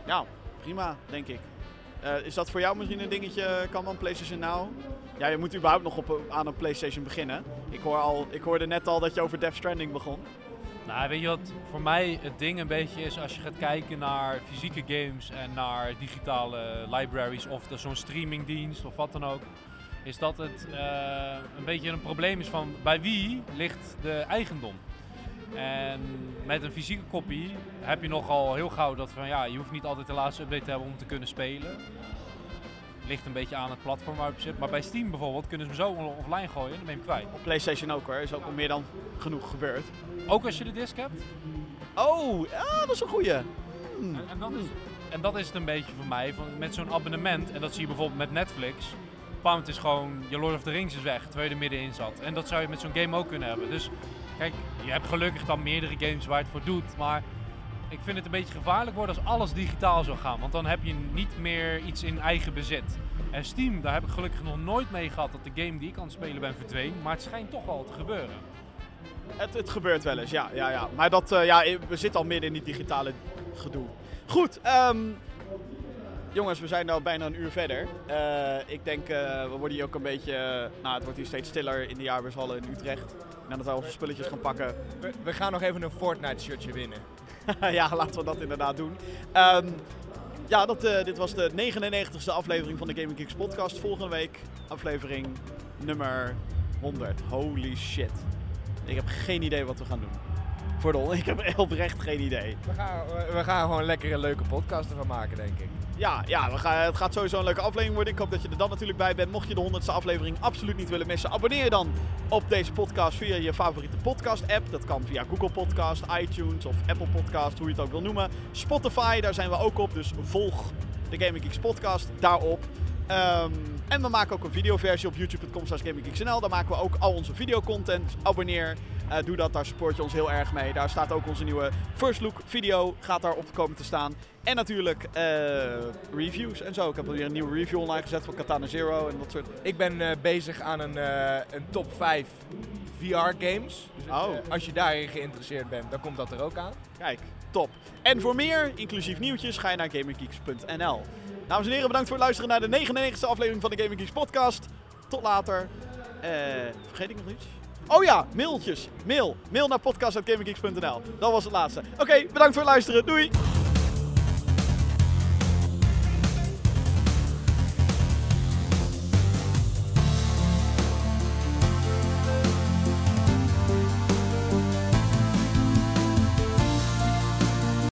ja, prima, denk ik. Eh, is dat voor jou misschien een dingetje, kan man PlayStation Now? Ja, je moet überhaupt nog op, aan een PlayStation beginnen. Ik, hoor al, ik hoorde net al dat je over Death Stranding begon. Nou, weet je wat voor mij het ding een beetje is als je gaat kijken naar fysieke games en naar digitale libraries of zo'n streamingdienst of wat dan ook. Is dat het eh, een beetje een probleem is van bij wie ligt de eigendom. En met een fysieke kopie heb je nogal heel gauw dat van ja, je hoeft niet altijd de laatste update te hebben om te kunnen spelen. Ligt een beetje aan het platform waarop je zit. Maar bij Steam bijvoorbeeld kunnen ze hem zo offline gooien en dan ben je hem kwijt. Op PlayStation ook hoor, is ook al meer dan genoeg gebeurd. Ook als je de disc hebt. Oh, ja, dat is een goeie. En, en, dat is, en dat is het een beetje voor mij, van, met zo'n abonnement, en dat zie je bijvoorbeeld met Netflix. Bepaald moment is gewoon, je Lord of the Rings is weg, terwijl je er middenin zat. En dat zou je met zo'n game ook kunnen hebben. Dus kijk, je hebt gelukkig dan meerdere games waar het voor doet, maar ik vind het een beetje gevaarlijk worden als alles digitaal zou gaan. Want dan heb je niet meer iets in eigen bezit. En Steam, daar heb ik gelukkig nog nooit mee gehad dat de game die ik aan het spelen ben verdween. Maar het schijnt toch wel te gebeuren. Het, het gebeurt wel eens, ja. ja, ja. Maar dat, eh, ja, we zitten al midden in die digitale gedoe. Goed, ehm, jongens, we zijn al bijna een uur verder. Eh, ik denk, eh, we worden hier ook een beetje... eh, nou, het wordt hier steeds stiller in de jaarbeurshallen in Utrecht. En dan dat wij onze spulletjes gaan pakken. We, we gaan nog even een Fortnite shirtje winnen. ja, laten we dat inderdaad doen. Ehm, ja, dat, dit was de 99ste aflevering van de Gaming Geeks podcast. Volgende week aflevering nummer 100. Holy shit. Ik heb geen idee wat we gaan doen. Voor de. Ik heb oprecht geen idee. We gaan, we gaan gewoon lekker een leuke podcast ervan maken, denk ik. Ja, ja we gaan, het gaat sowieso een leuke aflevering worden. Ik hoop dat je er dan natuurlijk bij bent. Mocht je de 100ste aflevering absoluut niet willen missen, abonneer je dan op deze podcast via je favoriete podcast-app. Dat kan via Google Podcast, iTunes of Apple Podcast, hoe je het ook wil noemen. Spotify, daar zijn we ook op. Dus volg de Gaming Geeks podcast daarop. Ehm, en we maken ook een videoversie op youtube.com slash gaminggeeksnl. Daar maken we ook al onze videocontent. Abonneer, eh, doe dat, daar support je ons heel erg mee. Daar staat ook onze nieuwe First Look video, gaat daar op komen te staan. En natuurlijk eh, reviews en zo. Ik heb alweer een nieuwe review online gezet voor Katana Zero en dat soort... Ik ben eh, bezig aan een, een top 5 VR-games. Dus Oh. als je daarin geïnteresseerd bent, dan komt dat er ook aan. Kijk, top. En voor meer, inclusief nieuwtjes, ga je naar gaminggeeks.nl. Dames en heren, bedankt voor het luisteren naar de 99e aflevering van de Gaming Geeks podcast. Tot later. Eh, vergeet ik nog iets? Oh ja, mailtjes. Mail. Mail naar podcast.gaminggeeks.nl. Dat was het laatste. Oké, bedankt voor het luisteren. Doei!